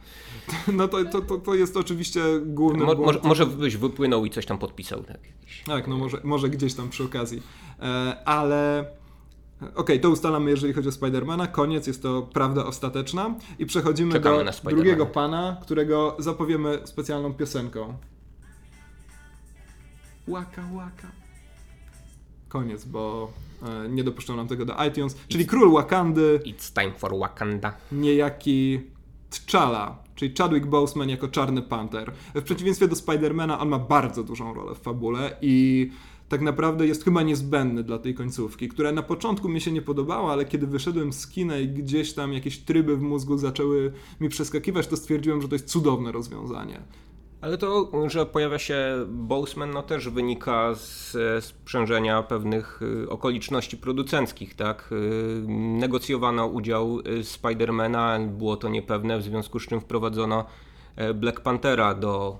No to, to, to, jest oczywiście główny Mo, może, może byś wypłynął i coś tam podpisał. Tak, tak no może, może gdzieś tam przy okazji. E, ale Okej, to ustalamy, jeżeli chodzi o Spidermana. Koniec, jest to prawda ostateczna. I przechodzimy Czekamy do drugiego pana, którego zapowiemy specjalną piosenką. Łaka, łaka. Koniec, bo e, nie dopuszczą nam tego do iTunes. Czyli król Wakandy, It's time for Wakanda. niejaki T'Challa, czyli Chadwick Boseman jako Czarny Panter. W przeciwieństwie do Spidermana on ma bardzo dużą rolę w fabule i tak naprawdę jest chyba niezbędny dla tej końcówki, która na początku mi się nie podobała, ale kiedy wyszedłem z kina i gdzieś tam jakieś tryby w mózgu zaczęły mi przeskakiwać, to stwierdziłem, że to jest cudowne rozwiązanie. Ale to, że pojawia się Boseman, no też wynika z sprzężenia pewnych y, okoliczności producenckich, tak? Y, Negocjowano udział y, Spidermana, było to niepewne, w związku z czym wprowadzono e, Black Panthera do,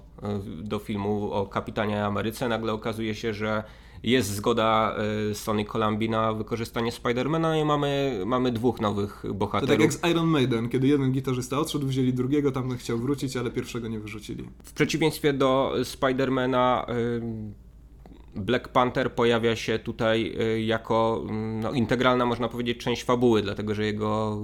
do filmu o Kapitanie Ameryce. Nagle okazuje się, że jest zgoda e, Sony Columbia na wykorzystanie Spidermana i mamy, mamy dwóch nowych To bohaterów. tak jak z Iron Maiden, kiedy jeden gitarzysta odszedł, wzięli drugiego, tamten chciał wrócić, ale pierwszego nie wyrzucili. W przeciwieństwie do Spidermana, y, Black Panther pojawia się tutaj y, jako mm, no, integralna, można powiedzieć, część fabuły, dlatego że jego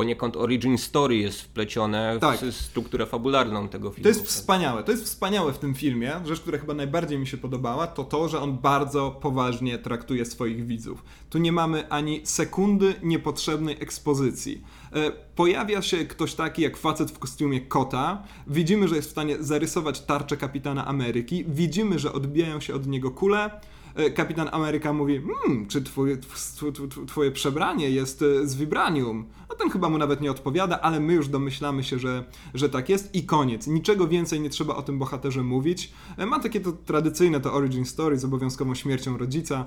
poniekąd origin story jest wplecione Tak. w strukturę fabularną tego filmu. To jest wspaniałe. To jest wspaniałe w tym filmie. Rzecz, która chyba najbardziej mi się podobała, to to, że on bardzo poważnie traktuje swoich widzów. Tu nie mamy ani sekundy niepotrzebnej ekspozycji. E, Pojawia się ktoś taki jak facet w kostiumie kota. Widzimy, że jest w stanie zarysować tarczę kapitana Ameryki. Widzimy, że odbijają się od niego kule. E, Kapitan Ameryka mówi, hmm, czy twój, tw- tw- tw- twoje przebranie jest e, z vibranium? A ten chyba mu nawet nie odpowiada, ale my już domyślamy się, że, że tak jest i koniec. Niczego więcej nie trzeba o tym bohaterze mówić. E, Ma takie to tradycyjne to origin story z obowiązkową śmiercią rodzica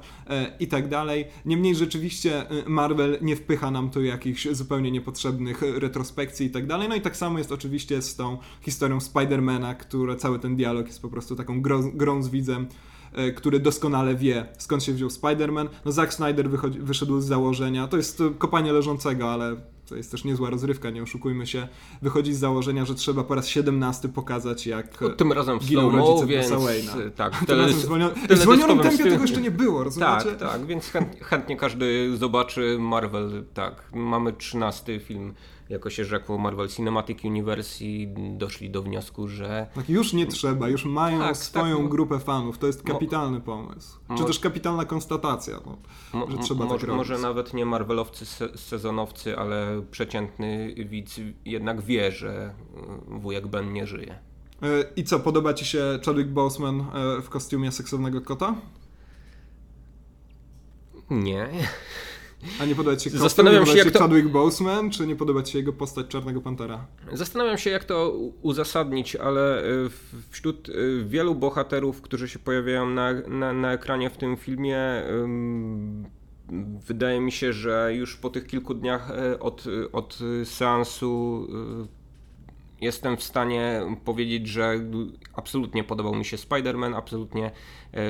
i tak dalej. Niemniej rzeczywiście Marvel nie wpycha nam tu jakichś zupełnie niepotrzebnych retrospekcji i tak dalej. No i tak samo jest oczywiście z tą historią Spidermana, które cały ten dialog jest po prostu taką grą, grą z widzem który doskonale wie, skąd się wziął Spider-Man. No Zack Snyder wychodzi, wyszedł z założenia, to jest e, kopanie leżącego, ale to jest też niezła rozrywka, nie oszukujmy się. Wychodzi z założenia, że trzeba po raz 17 pokazać, jak No, tym razem w giną rodzice więc Bruce'a Wayne'a. tak, Tym tele- razem zwolnio- w zwolnionym tempie tego jeszcze nie było, rozumiecie? Tak, tak, więc chęt, chętnie każdy zobaczy Marvel, tak. Mamy 13 film, jako się rzekło, Marvel Cinematic Universe i doszli do wniosku, że Tak, już nie trzeba, już mają Tak, swoją tak. grupę fanów. To jest Mo- kapitalny pomysł. Czy mo- też kapitalna konstatacja, no, Mo- że trzeba może, tak robić. może nawet nie Marvelowcy se sezonowcy, ale przeciętny widz jednak wie, że y, wujek Ben nie żyje. E, I co, podoba ci się Chadwick Boseman e, w kostiumie seksownego kota? Nie. A nie podoba ci się Zastanawiam się, jak to- Chadwick Boseman, czy nie podoba ci się jego postać Czarnego Pantera? Zastanawiam się, jak to uzasadnić, ale w- wśród y, wielu bohaterów, którzy się pojawiają na, na, na ekranie w tym filmie, wydaje mi się, że już po tych kilku dniach y, od, od seansu jestem w stanie powiedzieć, że absolutnie podobał mi się Spider-Man, absolutnie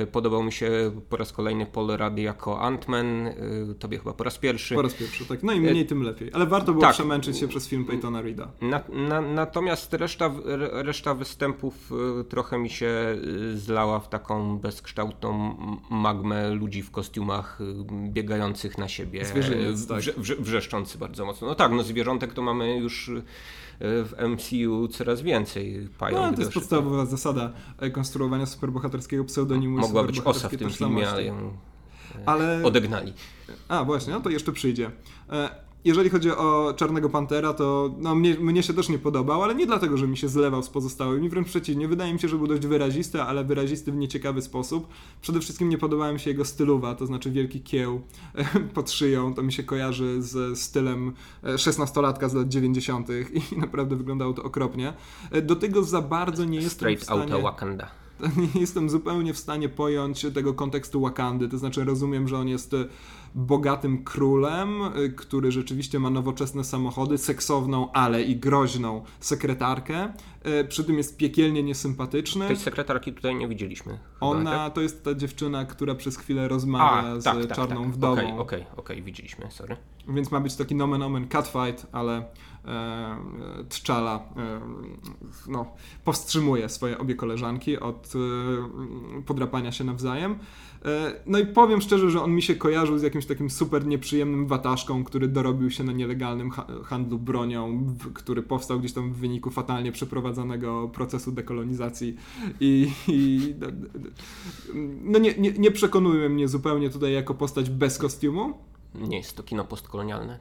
y, podobał mi się po raz kolejny Paul Rudd jako Ant-Man, y, tobie chyba po raz pierwszy. Po raz pierwszy, tak. No i mniej, tym lepiej. Ale warto było tak. przemęczyć się przez film Peytona Reeda. Na, na, natomiast reszta, re- reszta występów trochę mi się zlała w taką bezkształtną magmę ludzi w kostiumach biegających na siebie, Zwierzyniec, tak. wrze, wrze, wrzeszczący bardzo mocno. No tak, no zwierzątek to mamy już w MCU coraz więcej pają. No, to jest podstawowa zasada e, konstruowania superbohaterskiego pseudonimu Mogła być osa w tym filmie, ale ją e, Ale... odegnali. A, właśnie, no to jeszcze przyjdzie. Jeżeli chodzi o Czarnego Pantera, to no, mnie, mnie się też nie podobał, ale nie dlatego, że mi się zlewał z pozostałymi, wręcz przeciwnie. Wydaje mi się, że był dość wyrazisty, ale wyrazisty w nieciekawy sposób. Przede wszystkim nie podobała mi się jego stylowa, to znaczy wielki kieł pod szyją. To mi się kojarzy z stylem e, szesnastolatka z lat 90. i naprawdę wyglądało to okropnie. E, Do tego za bardzo nie jestem w Straight stanie... Outta Wakanda. nie jestem zupełnie w stanie pojąć tego kontekstu Wakandy. To znaczy, rozumiem, że on jest e, bogatym królem, e, który rzeczywiście ma nowoczesne samochody, seksowną, ale i groźną sekretarkę. E, Przy tym jest piekielnie niesympatyczny. Tej sekretarki tutaj nie widzieliśmy. chyba, Ona tak? to jest ta dziewczyna, która przez chwilę rozmawia z czarną tak. wdową. Okej, okej, okej, widzieliśmy, sorry. Więc ma być taki nomen omen catfight, ale e, T'Challa e, no, powstrzymuje swoje obie koleżanki od e, podrapania się nawzajem. No i powiem szczerze, że on mi się kojarzył z jakimś takim super nieprzyjemnym wataszką, który dorobił się na nielegalnym ha handlu bronią, który powstał gdzieś tam w wyniku fatalnie przeprowadzonego procesu dekolonizacji i, i no nie, nie, nie przekonuje mnie zupełnie tutaj jako postać bez kostiumu. Nie jest to kino postkolonialne.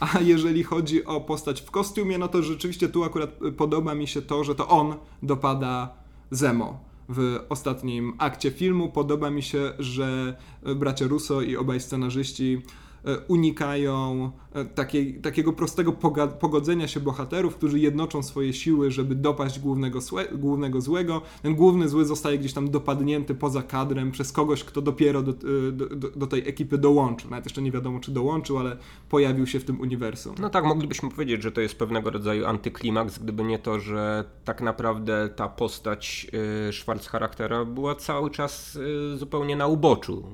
A jeżeli chodzi o postać w kostiumie, no to rzeczywiście tu akurat podoba mi się to, że to on dopada Zemo w ostatnim akcie filmu. Podoba mi się, że bracia Russo i obaj scenarzyści unikają e, takiej, takiego prostego pogodzenia się bohaterów, którzy jednoczą swoje siły, żeby dopaść głównego, głównego złego. Ten główny zły zostaje gdzieś tam dopadnięty poza kadrem przez kogoś, kto dopiero do, e, do, do tej ekipy dołączył. Nawet jeszcze nie wiadomo, czy dołączył, ale pojawił się w tym uniwersum. No tak, moglibyśmy powiedzieć, że to jest pewnego rodzaju antyklimaks, gdyby nie to, że tak naprawdę ta postać Schwarz charaktera była cały czas zupełnie na uboczu.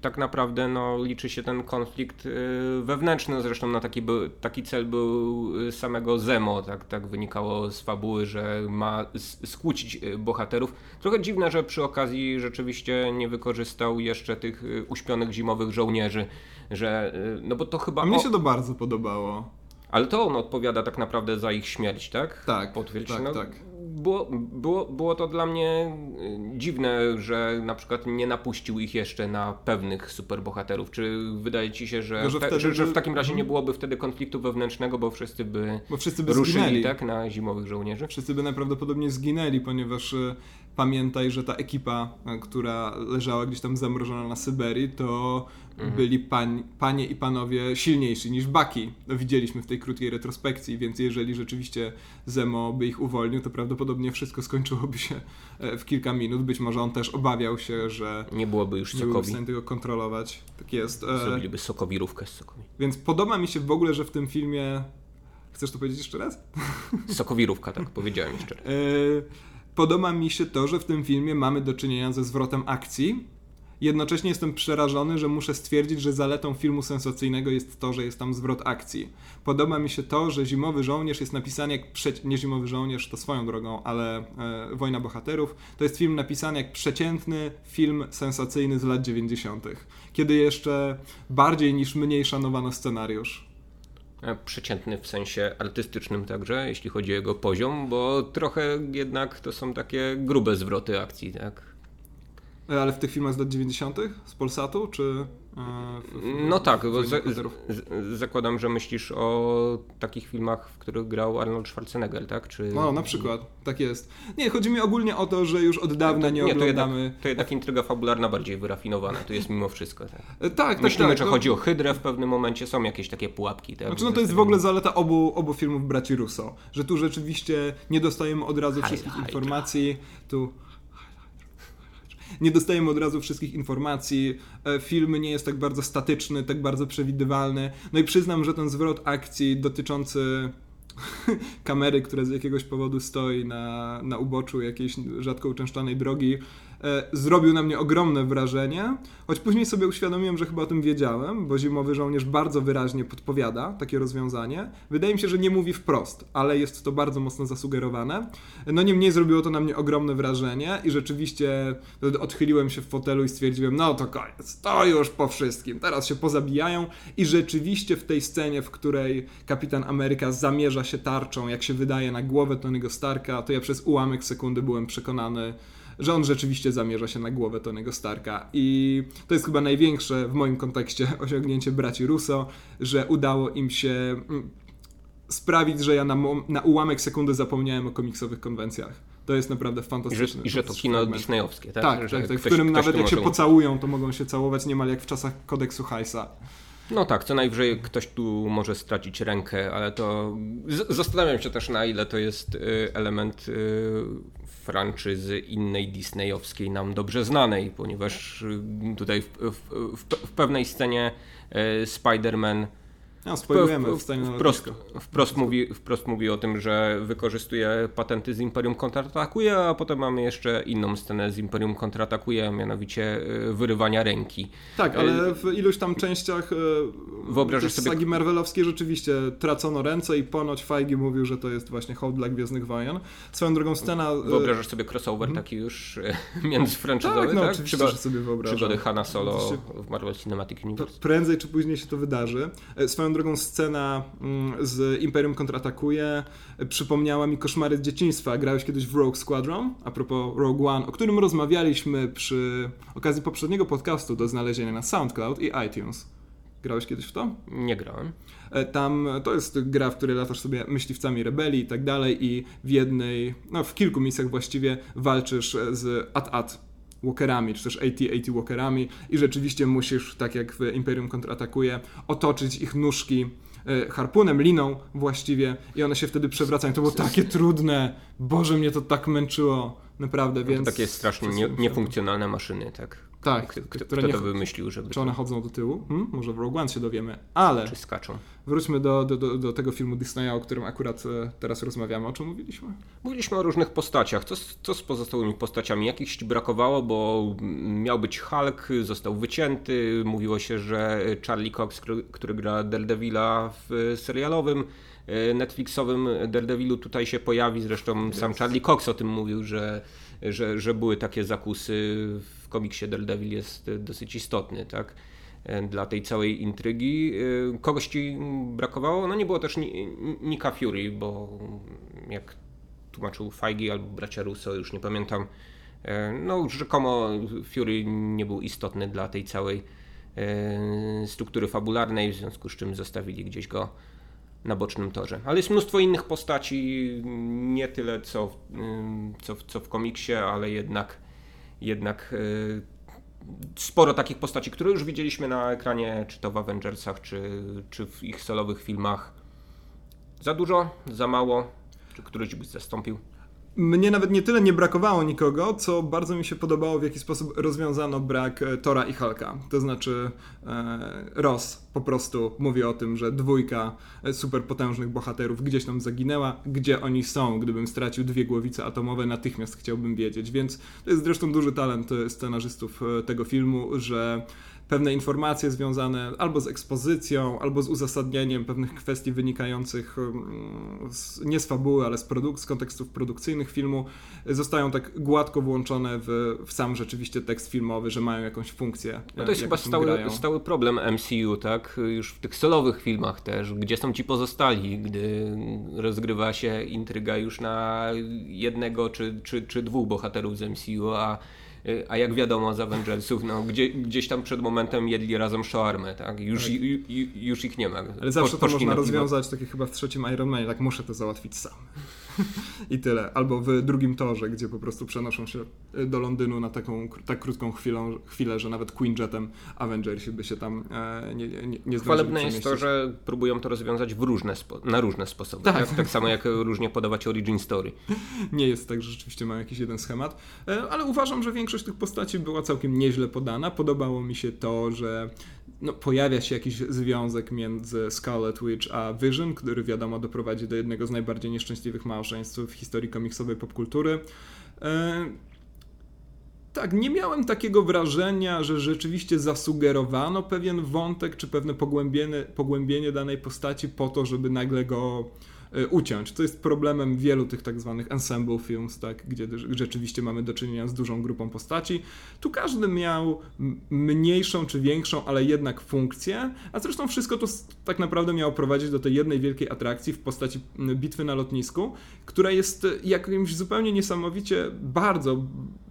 Tak naprawdę no, liczy się ten konflikt konflikt y, wewnętrzny, zresztą na taki, był, taki cel był y, samego Zemo, tak, tak wynikało z fabuły, że ma skłócić y, bohaterów. Trochę dziwne, że przy okazji rzeczywiście nie wykorzystał jeszcze tych uśpionych zimowych żołnierzy, że, no bo to chyba... A mnie się to bardzo podobało. Ale to on odpowiada tak naprawdę za ich śmierć, tak? Tak, Potwierdź. tak, no, tak było, było, było to dla mnie y, dziwne, że na przykład nie napuścił ich jeszcze na pewnych superbohaterów. Czy wydaje ci się, że, no, że, wtedy, że, że w takim razie nie mhm. byłoby wtedy konfliktu wewnętrznego, bo wszyscy by, bo wszyscy by ruszyli zginęli. tak, na zimowych żołnierzy? Wszyscy by najprawdopodobniej zginęli, ponieważ y, pamiętaj, że ta ekipa, y, która leżała gdzieś tam zamrożona na Syberii, to. Byli pań, panie i panowie silniejsi niż Baki. Widzieliśmy w tej krótkiej retrospekcji, więc jeżeli rzeczywiście Zemo by ich uwolnił, to prawdopodobnie wszystko skończyłoby się e, w kilka minut. Być może on też obawiał się, że nie byłoby już nie sokowi. byłby w stanie tego kontrolować. Tak jest. E, Zrobiliby sokowirówkę z sokami. Więc podoba mi się w ogóle, że w tym filmie Chcesz to powiedzieć jeszcze raz? Sokowirówka, tak, powiedziałem jeszcze raz. E, podoba mi się to, że w tym filmie mamy do czynienia ze zwrotem akcji, Jednocześnie jestem przerażony, że muszę stwierdzić, że zaletą filmu sensacyjnego jest to, że jest tam zwrot akcji. Podoba mi się to, że Zimowy Żołnierz jest napisany jak przeciętny, nie Zimowy Żołnierz to swoją drogą, ale e, Wojna Bohaterów, to jest film napisany jak przeciętny film sensacyjny z lat 90., kiedy jeszcze bardziej niż mniej szanowano scenariusz e, przeciętny w sensie artystycznym także, jeśli chodzi o jego poziom, bo trochę jednak to są takie grube zwroty akcji, tak? E, ale w tych filmach z lat 90. z Polsatu, czy. E, w, w, no tak, bo z, z, zakładam, że myślisz o takich filmach, w których grał Arnold Schwarzenegger, tak? Czy... No, na przykład, tak jest. Nie, chodzi mi ogólnie o to, że już od dawna nie, nie oglądamy. To jednak, to jednak intryga fabularna bardziej wyrafinowana, to jest mimo wszystko. Tak, e, tak, tak. Myślimy, tak, że chodzi o Hydrę w pewnym momencie, są jakieś takie pułapki. Tak? Znaczy, no to jest w ogóle zaleta obu, obu filmów braci Russo, że tu rzeczywiście nie dostajemy od razu wszystkich informacji. Tu nie dostajemy od razu wszystkich informacji, e, film nie jest tak bardzo statyczny, tak bardzo przewidywalny. No i przyznam, że ten zwrot akcji dotyczący kamery, która z jakiegoś powodu stoi na, na uboczu jakiejś rzadko uczęszczanej drogi, zrobił na mnie ogromne wrażenie, choć później sobie uświadomiłem, że chyba o tym wiedziałem, bo Zimowy Żołnierz bardzo wyraźnie podpowiada takie rozwiązanie. Wydaje mi się, że nie mówi wprost, ale jest to bardzo mocno zasugerowane. No niemniej zrobiło to na mnie ogromne wrażenie i rzeczywiście odchyliłem się w fotelu i stwierdziłem, no to koniec, to już po wszystkim, teraz się pozabijają i rzeczywiście w tej scenie, w której Kapitan Ameryka zamierza się tarczą, jak się wydaje na głowę Tony'ego Starka, to ja przez ułamek sekundy byłem przekonany, że on rzeczywiście zamierza się na głowę Tonego Starka. I to jest chyba największe w moim kontekście osiągnięcie braci Russo, że udało im się mm, sprawić, że ja na, na ułamek sekundy zapomniałem o komiksowych konwencjach. To jest naprawdę fantastyczne. I że, i że to kino disneyowskie, tak? Tak, tak, tak, w którym ktoś nawet jak się pocałują, to mogą się całować niemal jak w czasach kodeksu Hajsa. No tak, co najwyżej ktoś tu może stracić rękę, ale to zastanawiam się też na ile to jest y, element y, franczyzy innej disneyowskiej nam dobrze znanej, ponieważ y, tutaj w, w, w, w pewnej scenie Spider-Man No, spoilujemy w na wprost, wprost, mówi, wprost mówi o tym, że wykorzystuje patenty z Imperium kontratakuje, a potem mamy jeszcze inną scenę z Imperium kontratakuje, a mianowicie y, wyrywania ręki. Tak, ale w iluś tam częściach e, Wyobrażasz sobie- sagi Marvelowskiej rzeczywiście tracono ręce i ponoć Feige mówił, że to jest właśnie hołd dla Gwiezdnych Wojen. Swoją drogą scena... Wyobrażasz sobie crossover taki już y, międzyfranczyzowy, Tak, no tak? oczywiście, Przygo- że sobie wyobrażam. Przygody Hanna Solo Oczywiście. w Marvel Cinematic Universe. Prędzej czy później się to wydarzy. E, Swoją drogą scena mm, z Imperium kontratakuje przypomniała mi koszmary z dzieciństwa. Grałeś kiedyś w Rogue Squadron, a propos Rogue One, o którym rozmawialiśmy przy okazji poprzedniego podcastu do znalezienia na SoundCloud i iTunes. Grałeś kiedyś w to? Nie grałem. E, Tam e, to jest gra, w której latasz sobie myśliwcami rebelii i tak dalej i w jednej, no w kilku misjach właściwie walczysz e, z AT-AT walkerami, czy też AT-AT walkerami i rzeczywiście musisz, tak jak w Imperium kontratakuje, otoczyć ich nóżki e, harpunem, liną właściwie i one się wtedy przewracają. To było takie trudne. Boże, mnie to tak męczyło. Naprawdę, No więc... to takie strasznie nie, niefunkcjonalne maszyny, tak? Tak, Kto, które kto to wymyślił, żeby Czy one chodzą do tyłu? Hmm? Może w Rogue One się dowiemy. Ale czy skaczą? wróćmy do, do, do, do tego filmu Disneya, o którym akurat e, teraz rozmawiamy. O czym mówiliśmy? Mówiliśmy o różnych postaciach. Co z, co z pozostałymi postaciami? Jakichś ci brakowało, bo miał być Hulk, został wycięty. Mówiło się, że Charlie Cox, który, który gra Daredevila w serialowym e, Netflixowym Daredevilu tutaj się pojawi. Zresztą sam Charlie Cox o tym mówił, że, że, że były takie zakusy. W komiksie Daredevil jest dosyć istotny, tak? e, Dla tej całej intrygi. E, Kogoś ci brakowało? No nie było też Ni- Nika Fury, bo jak tłumaczył Feige albo bracia Russo, już nie pamiętam. E, No, rzekomo Fury nie był istotny dla tej całej struktury fabularnej, w związku z czym zostawili gdzieś go na bocznym torze. Ale jest mnóstwo innych postaci, nie tyle co, co, co w komiksie, ale jednak, jednak e, sporo takich postaci, które już widzieliśmy na ekranie, czy to w Avengersach, czy, czy w ich solowych filmach. Za dużo, za mało, czy któryś byś zastąpił? Mnie nawet nie tyle nie brakowało nikogo, co bardzo mi się podobało, w jaki sposób rozwiązano brak e, Tora i Hulka. To znaczy, e, Ross po prostu mówi o tym, że dwójka e, superpotężnych bohaterów gdzieś tam zaginęła. Gdzie oni są? Gdybym stracił dwie głowice atomowe, natychmiast chciałbym wiedzieć. Więc to jest zresztą duży talent e, scenarzystów tego filmu, że pewne informacje związane albo z ekspozycją, albo z uzasadnieniem pewnych kwestii wynikających mm, z, nie z fabuły, ale z, produk- z kontekstów produkcyjnych filmu, zostają tak gładko włączone w, w sam rzeczywiście tekst filmowy, że mają jakąś funkcję. No to jest chyba stały, grają. stały problem MCU, tak? Już w tych solowych filmach też. Gdzie są ci pozostali, gdy rozgrywa się intryga już na jednego czy, czy, czy dwóch bohaterów z MCU, a, a jak wiadomo z Avengersów, no, gdzie, gdzieś tam przed momentem jedli razem shawarmę, tak? Już, Tak. ju, ju, już ich nie ma. Ale zawsze Po- to można rozwiązać, tak jak chyba w trzecim Iron Manie, tak muszę to załatwić sam. I tyle. Albo w drugim torze, gdzie po prostu przenoszą się y, do Londynu na taką tak krótką chwilą, chwilę, że nawet Queen Jetem Avengersi by się tam e, nie, nie, nie Chwalebne jest to, że próbują to rozwiązać w różne na różne sposoby. Tak. Tak. Tak, samo jak różnie podawać origin story. Nie jest tak, że rzeczywiście mają jakiś jeden schemat, E, ale uważam, że większość tych postaci była całkiem nieźle podana. Podobało mi się to, że no, pojawia się jakiś związek między Scarlet Witch a Vision, który wiadomo doprowadzi do jednego z najbardziej nieszczęśliwych małżeństw w historii komiksowej popkultury. E, tak, nie miałem takiego wrażenia, że rzeczywiście zasugerowano pewien wątek czy pewne pogłębienie, pogłębienie danej postaci po to, żeby nagle go uciąć. To jest problemem wielu tych tak zwanych ensemble films, tak, gdzie rzeczywiście mamy do czynienia z dużą grupą postaci. Tu każdy miał mniejszą czy większą, ale jednak funkcję, a zresztą wszystko to tak naprawdę miało prowadzić do tej jednej wielkiej atrakcji w postaci bitwy na lotnisku, która jest e, jakimś zupełnie niesamowicie bardzo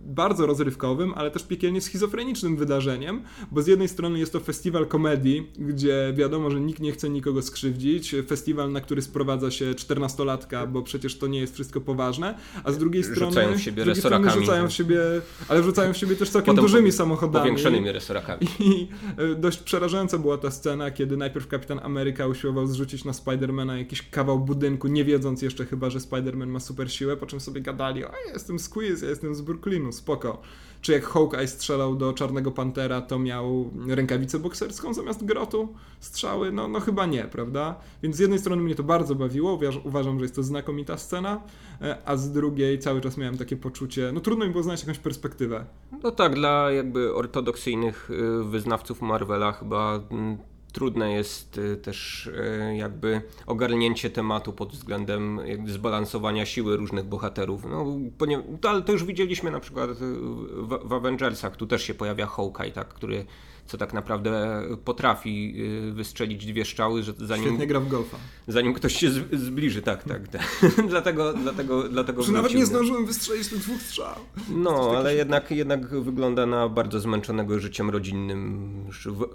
bardzo rozrywkowym, ale też piekielnie schizofrenicznym wydarzeniem, bo z jednej strony jest to festiwal komedii, gdzie wiadomo, że nikt nie chce nikogo skrzywdzić, festiwal, na który sprowadza się czternastolatka, bo przecież to nie jest wszystko poważne, a z drugiej strony Rzucają w siebie resorakami. rzucają w siebie, ale rzucają w siebie też całkiem Potem dużymi samochodami. Powiększonymi resorakami. I e, dość przerażająca była ta scena, kiedy najpierw Kapitan Ameryka usiłował zrzucić na Spidermana jakiś kawał budynku, nie wiedząc jeszcze chyba, że Spiderman ma super siłę, po czym sobie gadali, o ja jestem Quiz, ja jestem z Brooklynu, spoko. Czy jak Hawkeye strzelał do Czarnego Pantera, to miał rękawicę bokserską zamiast grotu? Strzały? No, no chyba nie, prawda? Więc z jednej strony mnie to bardzo bawiło, uważam, że jest to znakomita scena, e, a z drugiej cały czas miałem takie poczucie, no trudno mi było znaleźć jakąś perspektywę. No tak, dla jakby ortodoksyjnych y, wyznawców Marvela chyba mm, trudne jest y, też y, jakby ogarnięcie tematu pod względem zbalansowania siły różnych bohaterów. No, ale to już widzieliśmy na przykład w, w Avengersach, tu też się pojawia Hawkeye, tak, który co tak naprawdę potrafi y, wystrzelić dwie strzały, że zanim... Świetnie gra w golfa. Zanim ktoś się zbliży, tak, tak. tak. dlatego, dlatego, dlatego Że nawet nie zdążyłem wystrzelić tych dwóch strzał. No, ale jednak, jednak wygląda na bardzo zmęczonego życiem rodzinnym. W,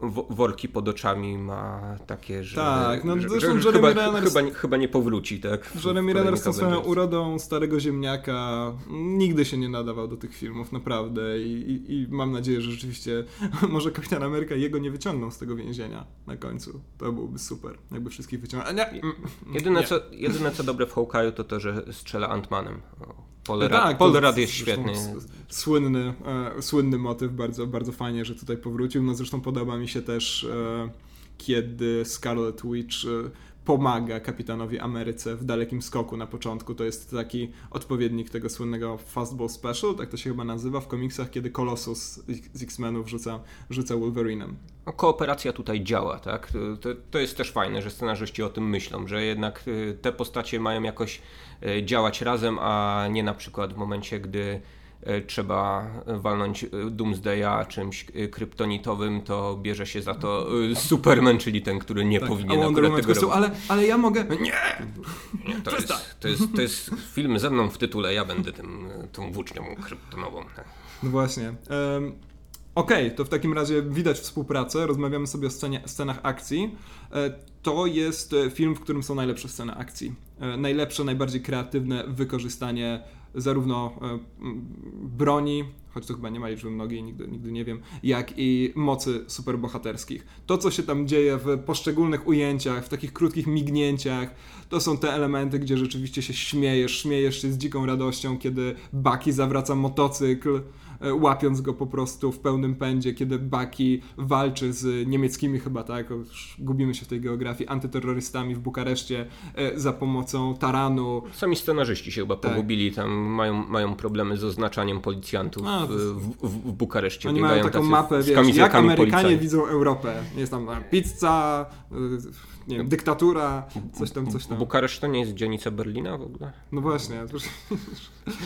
w, worki pod oczami ma takie, że... Tak, no że, że, że chyba, Renner... chyba, chyba nie powróci, tak? Jeremy Renner z swoją urodą starego ziemniaka nigdy się nie nadawał do tych filmów, naprawdę. I, i, i mam nadzieję, że rzeczywiście może Kapitan Ameryka jego nie wyciągną z tego więzienia na końcu. To byłoby super, jakby wszystkich wyciągnął. Nie. Mm, jedyne, nie. Co, jedyne co dobre w Hawkeye'u to to, że strzela Antmanem. Paul, tak, Paul Rudd jest świetny. Słynny, e, słynny motyw, bardzo, bardzo fajnie, że tutaj powrócił. No zresztą podoba mi się też, e, kiedy Scarlet Witch e, pomaga kapitanowi Ameryce w dalekim skoku na początku. To jest taki odpowiednik tego słynnego Fastball Special, tak to się chyba nazywa w komiksach, kiedy Colossus z X-Menów rzuca, rzuca Wolverinem. No, kooperacja tutaj działa, tak? To, to jest też fajne, że scenarzyści o tym myślą, że jednak y, te postacie mają jakoś y, działać razem, a nie na przykład w momencie, gdy trzeba walnąć e, Doomsdaya czymś e, kryptonitowym, to bierze się za to Superman, czyli ten, który nie tak, powinien akurat tego robić. Ale, ale ja mogę... Nie! nie to, jest, to, jest, to jest film ze mną w tytule, ja będę tym, tą włócznią kryptonową. No właśnie. Um, Okej, okay, to w takim razie widać współpracę, rozmawiamy sobie o scenie, scenach akcji. To jest film, w którym są najlepsze sceny akcji. Najlepsze, najbardziej kreatywne wykorzystanie zarówno e, broni, choć to chyba nie ma liczby mnogiej, nigdy, nigdy nie wiem, jak i mocy superbohaterskich. To, co się tam dzieje w poszczególnych ujęciach, w takich krótkich mignięciach, to są te elementy, gdzie rzeczywiście się śmiejesz, śmiejesz się z dziką radością, kiedy Baki zawraca motocykl, łapiąc go po prostu w pełnym pędzie, kiedy Baki walczy z niemieckimi chyba, tak, gubimy się w tej geografii, antyterrorystami w Bukareszcie e, za pomocą taranu. Sami scenarzyści się chyba tak. pogubili, tam mają, mają problemy z oznaczaniem policjantów A, w, w, w, Bukareszcie. Oni mają taką mapę, wiesz, jak Amerykanie widzą Europę. Jest tam pizza, e, nie wiem, dyktatura, coś tam, coś tam. Bukareszt to nie jest dzielnica Berlina w ogóle? No właśnie.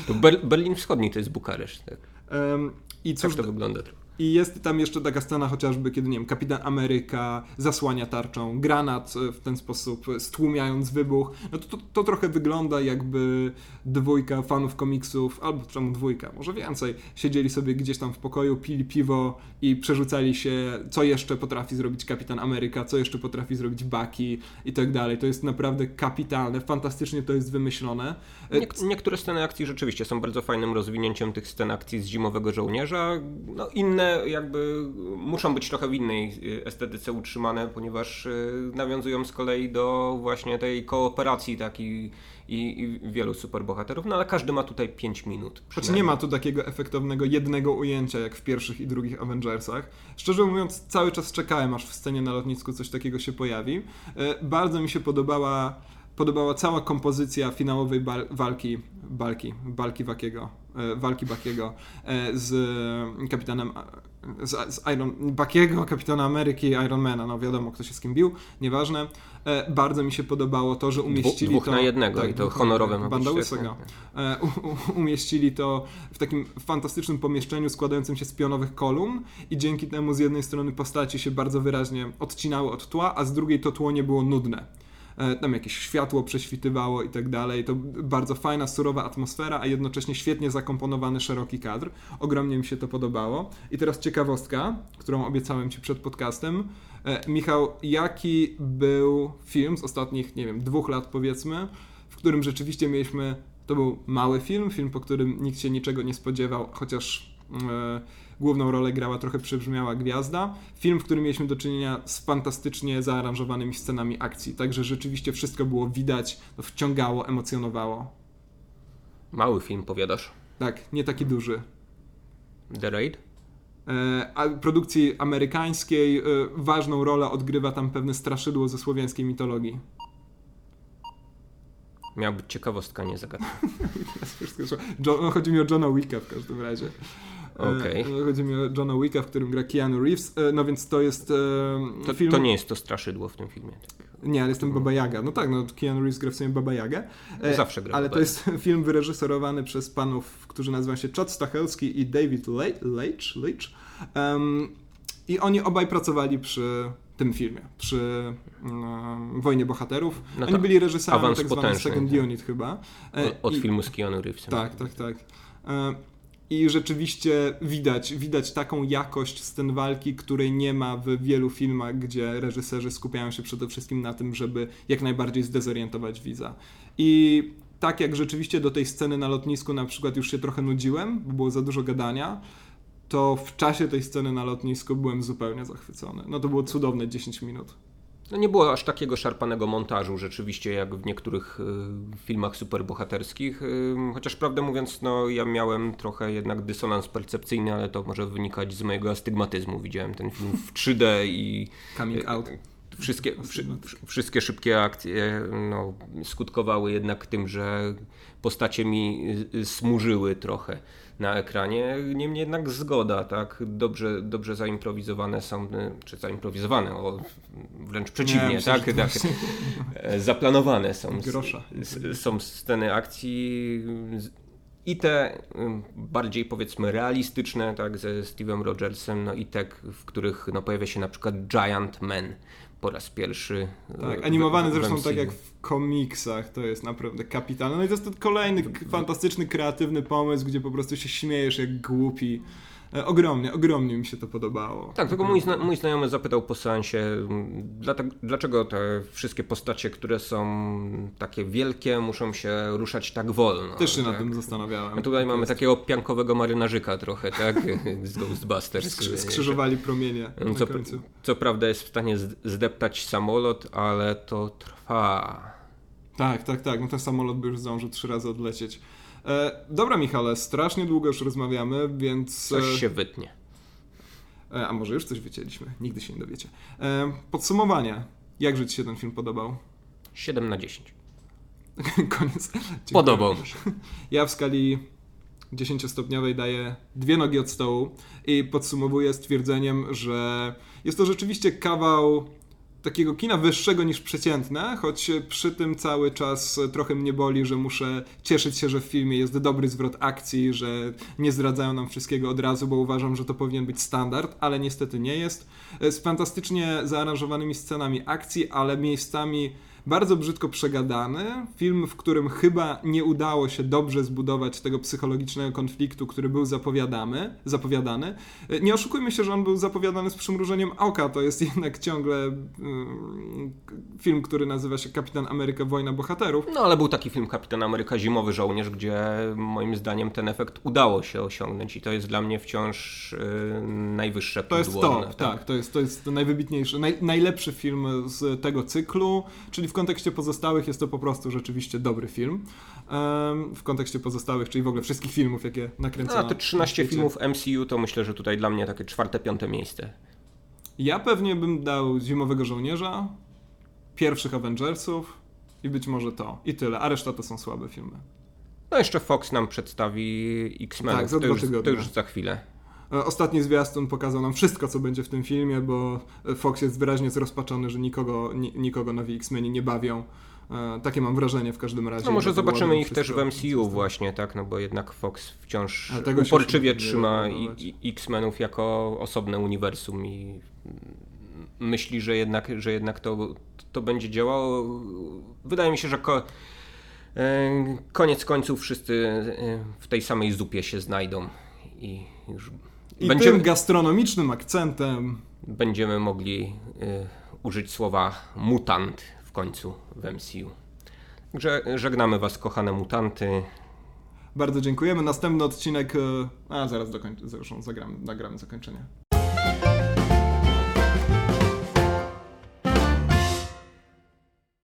To Ber Berlin Wschodni to jest Bukareszt, tak? Um, I cóż, tak to wygląda. I jest tam jeszcze taka scena chociażby, kiedy, nie wiem, kapitan Ameryka zasłania tarczą granat e, w ten sposób, stłumiając wybuch. No to, to, to trochę wygląda jakby dwójka fanów komiksów, albo czemu dwójka, może więcej, siedzieli sobie gdzieś tam w pokoju, pili piwo i przerzucali się, co jeszcze potrafi zrobić kapitan Ameryka, co jeszcze potrafi zrobić Bucky i tak dalej. To jest naprawdę kapitalne, fantastycznie to jest wymyślone. E, niektóre sceny akcji rzeczywiście są bardzo fajnym rozwinięciem tych scen akcji z Zimowego Żołnierza, no inne jakby muszą być trochę w innej y, estetyce utrzymane, ponieważ y, nawiązują z kolei do właśnie tej kooperacji takiej i, i wielu superbohaterów, no ale każdy ma tutaj 5 minut. Choć nie ma tu takiego efektownego jednego ujęcia jak w pierwszych i drugich Avengersach. Szczerze mówiąc, cały czas czekałem, aż w scenie na lotnisku coś takiego się pojawi. E, bardzo mi się podobała podobała cała kompozycja finałowej walki, balki, balki Wakiego, walki Bakiego e, z kapitanem z, z Iron Bakiego, kapitana Ameryki, Ironmana, no wiadomo kto się z kim bił, nieważne. E, bardzo mi się podobało to, że umieścili dwóch to... na jednego tak, i to honorowe Banda Łysego. E, umieścili to w takim fantastycznym pomieszczeniu składającym się z pionowych kolumn i dzięki temu z jednej strony postaci się bardzo wyraźnie odcinały od tła, a z drugiej to tło nie było nudne E, tam jakieś światło prześwitywało i tak dalej. To bardzo fajna, surowa atmosfera, a jednocześnie świetnie zakomponowany szeroki kadr. Ogromnie mi się to podobało. I teraz ciekawostka, którą obiecałem Ci przed podcastem. E, Michał, jaki był film z ostatnich, nie wiem, dwóch lat powiedzmy, w którym rzeczywiście mieliśmy, to był mały film, film po którym nikt się niczego nie spodziewał, chociaż... Yy, Główną rolę grała trochę przebrzmiała gwiazda. Film, w którym mieliśmy do czynienia z fantastycznie zaaranżowanymi scenami akcji. Także rzeczywiście wszystko było widać, wciągało, emocjonowało. Mały film, powiadasz? Tak, nie taki duży. The Raid? E, produkcji amerykańskiej e, ważną rolę odgrywa tam pewne straszydło ze słowiańskiej mitologii. Miała być ciekawostka, nie zagadka. No, chodzi mi o Johna Wicka w każdym razie. E, Okej. no, Chodzi mi o Johna Wicka, w którym gra Keanu Reeves. E, No więc to jest e, To, film... to nie jest to straszydło w tym filmie. Tak. Nie, ale jestem Baba Yaga. No tak, no Keanu Reeves gra w sumie Baba Yagę. E, Zawsze gra Ale to jest film wyreżyserowany przez panów, którzy nazywają się Chad Stachelski i David Le- Leitch. Leitch. Em, I oni obaj pracowali przy tym filmie, przy um, Wojnie Bohaterów. No oni byli reżyserami tak potężny, Second tak. Unit chyba. E, O- Od i- filmu z Keanu Reevesem. tak, tak, tak. E, I rzeczywiście widać, widać taką jakość scen walki, której nie ma w wielu filmach, gdzie reżyserzy skupiają się przede wszystkim na tym, żeby jak najbardziej zdezorientować widza. I tak jak rzeczywiście do tej sceny na lotnisku na przykład już się trochę nudziłem, bo było za dużo gadania, to w czasie tej sceny na lotnisku byłem zupełnie zachwycony. No to było cudowne 10 minut. No nie było aż takiego szarpanego montażu rzeczywiście jak w niektórych y, filmach superbohaterskich, y, chociaż prawdę mówiąc, no ja miałem trochę jednak dysonans percepcyjny, ale to może wynikać z mojego astygmatyzmu. Widziałem ten film w 3D i Coming y, out. Wszystkie, wszy, wszy- wszystkie szybkie akcje no, skutkowały jednak tym, że postacie mi smużyły trochę na ekranie. Niemniej jednak zgoda, tak? Dobrze, dobrze zaimprowizowane są, czy zaimprowizowane, o, wręcz przeciwnie, myślę, tak? tak. Zaplanowane są, Grosza. są sceny akcji i te y, bardziej powiedzmy realistyczne, tak, ze Steve'em Rogersem, no i te, w których no, pojawia się na przykład Giant Man po raz pierwszy. Tak, w- animowany w- w zresztą tak jak w komiksach, to jest naprawdę kapitalne. No i to jest ten kolejny fantastyczny, kreatywny pomysł, gdzie po prostu się śmiejesz jak głupi. E, Ogromnie, ogromnie mi się to podobało. Tak, tylko mój, zna, mój znajomy zapytał po seansie, dlaczego te wszystkie postacie, które są takie wielkie, muszą się ruszać tak wolno. Też się tak? nad tym zastanawiałem. My tutaj mamy Jest- takiego piankowego marynarzyka trochę, tak? Z Ghostbusters. skrzy- Skrzyżowali promienie na Co, co prawda jest w stanie zdeptać samolot, ale to trwa. Tak, tak, tak. No ten samolot by już zdążył trzy razy odlecieć. E, dobra, Michale, strasznie długo już rozmawiamy, więc. Coś e, się wytnie. E, a może już coś wycięliśmy? Nigdy się nie dowiecie. Podsumowanie. Jakże Ci się ten film podobał? 7 na 10. Koniec. Podobał mi się. Ja w skali 10-stopniowej daję dwie nogi od stołu i podsumowuję stwierdzeniem, że jest to rzeczywiście kawał takiego kina wyższego niż przeciętne, choć przy tym cały czas trochę mnie boli, że muszę cieszyć się, że w filmie jest dobry zwrot akcji, że nie zdradzają nam wszystkiego od razu, bo uważam, że to powinien być standard, ale niestety nie jest. Z fantastycznie zaaranżowanymi scenami akcji, ale miejscami bardzo brzydko przegadany. Film, w którym chyba nie udało się dobrze zbudować tego psychologicznego konfliktu, który był zapowiadany. zapowiadany. Nie oszukujmy się, że on był zapowiadany z przymrużeniem oka. To jest jednak ciągle mm, film, który nazywa się Kapitan Ameryka Wojna Bohaterów. No ale był taki film Kapitan Ameryka Zimowy Żołnierz, gdzie moim zdaniem ten efekt udało się osiągnąć i to jest dla mnie wciąż y, najwyższe To jest to, No, tak. To jest, to jest najwybitniejszy, naj, najlepszy film z tego cyklu, czyli w kontekście pozostałych jest to po prostu rzeczywiście dobry film. W kontekście pozostałych, czyli w ogóle wszystkich filmów, jakie No, nakręcono. a te 13 na świecie. filmów MCU to myślę, że tutaj dla mnie takie czwarte, piąte miejsce. Ja pewnie bym dał Zimowego Żołnierza, pierwszych Avengersów i być może to. I tyle, a reszta to są słabe filmy. No jeszcze Fox nam przedstawi X-Men. Tak, za to, już, to już za chwilę. E, Ostatni zwiastun pokazał nam wszystko, co będzie w tym filmie, bo Fox jest wyraźnie zrozpaczony, że nikogo, ni, nikogo nowi X-Meni nie bawią. E, Takie mam wrażenie w każdym razie. No może zobaczymy ich też w. MCU właśnie, tak? No bo jednak Fox wciąż uporczywie trzyma X-Menów jako osobne uniwersum i myśli, że jednak, że jednak to, to będzie działało. Wydaje mi się, że ko- e, koniec końców wszyscy w tej samej zupie się znajdą i już I będziemy, tym gastronomicznym akcentem będziemy mogli e, użyć słowa mutant w końcu w MCU. Także żegnamy Was, kochane mutanty. bardzo dziękujemy. Następny odcinek. e, A zaraz dokończę, zresztą zagramy, nagramy zakończenie.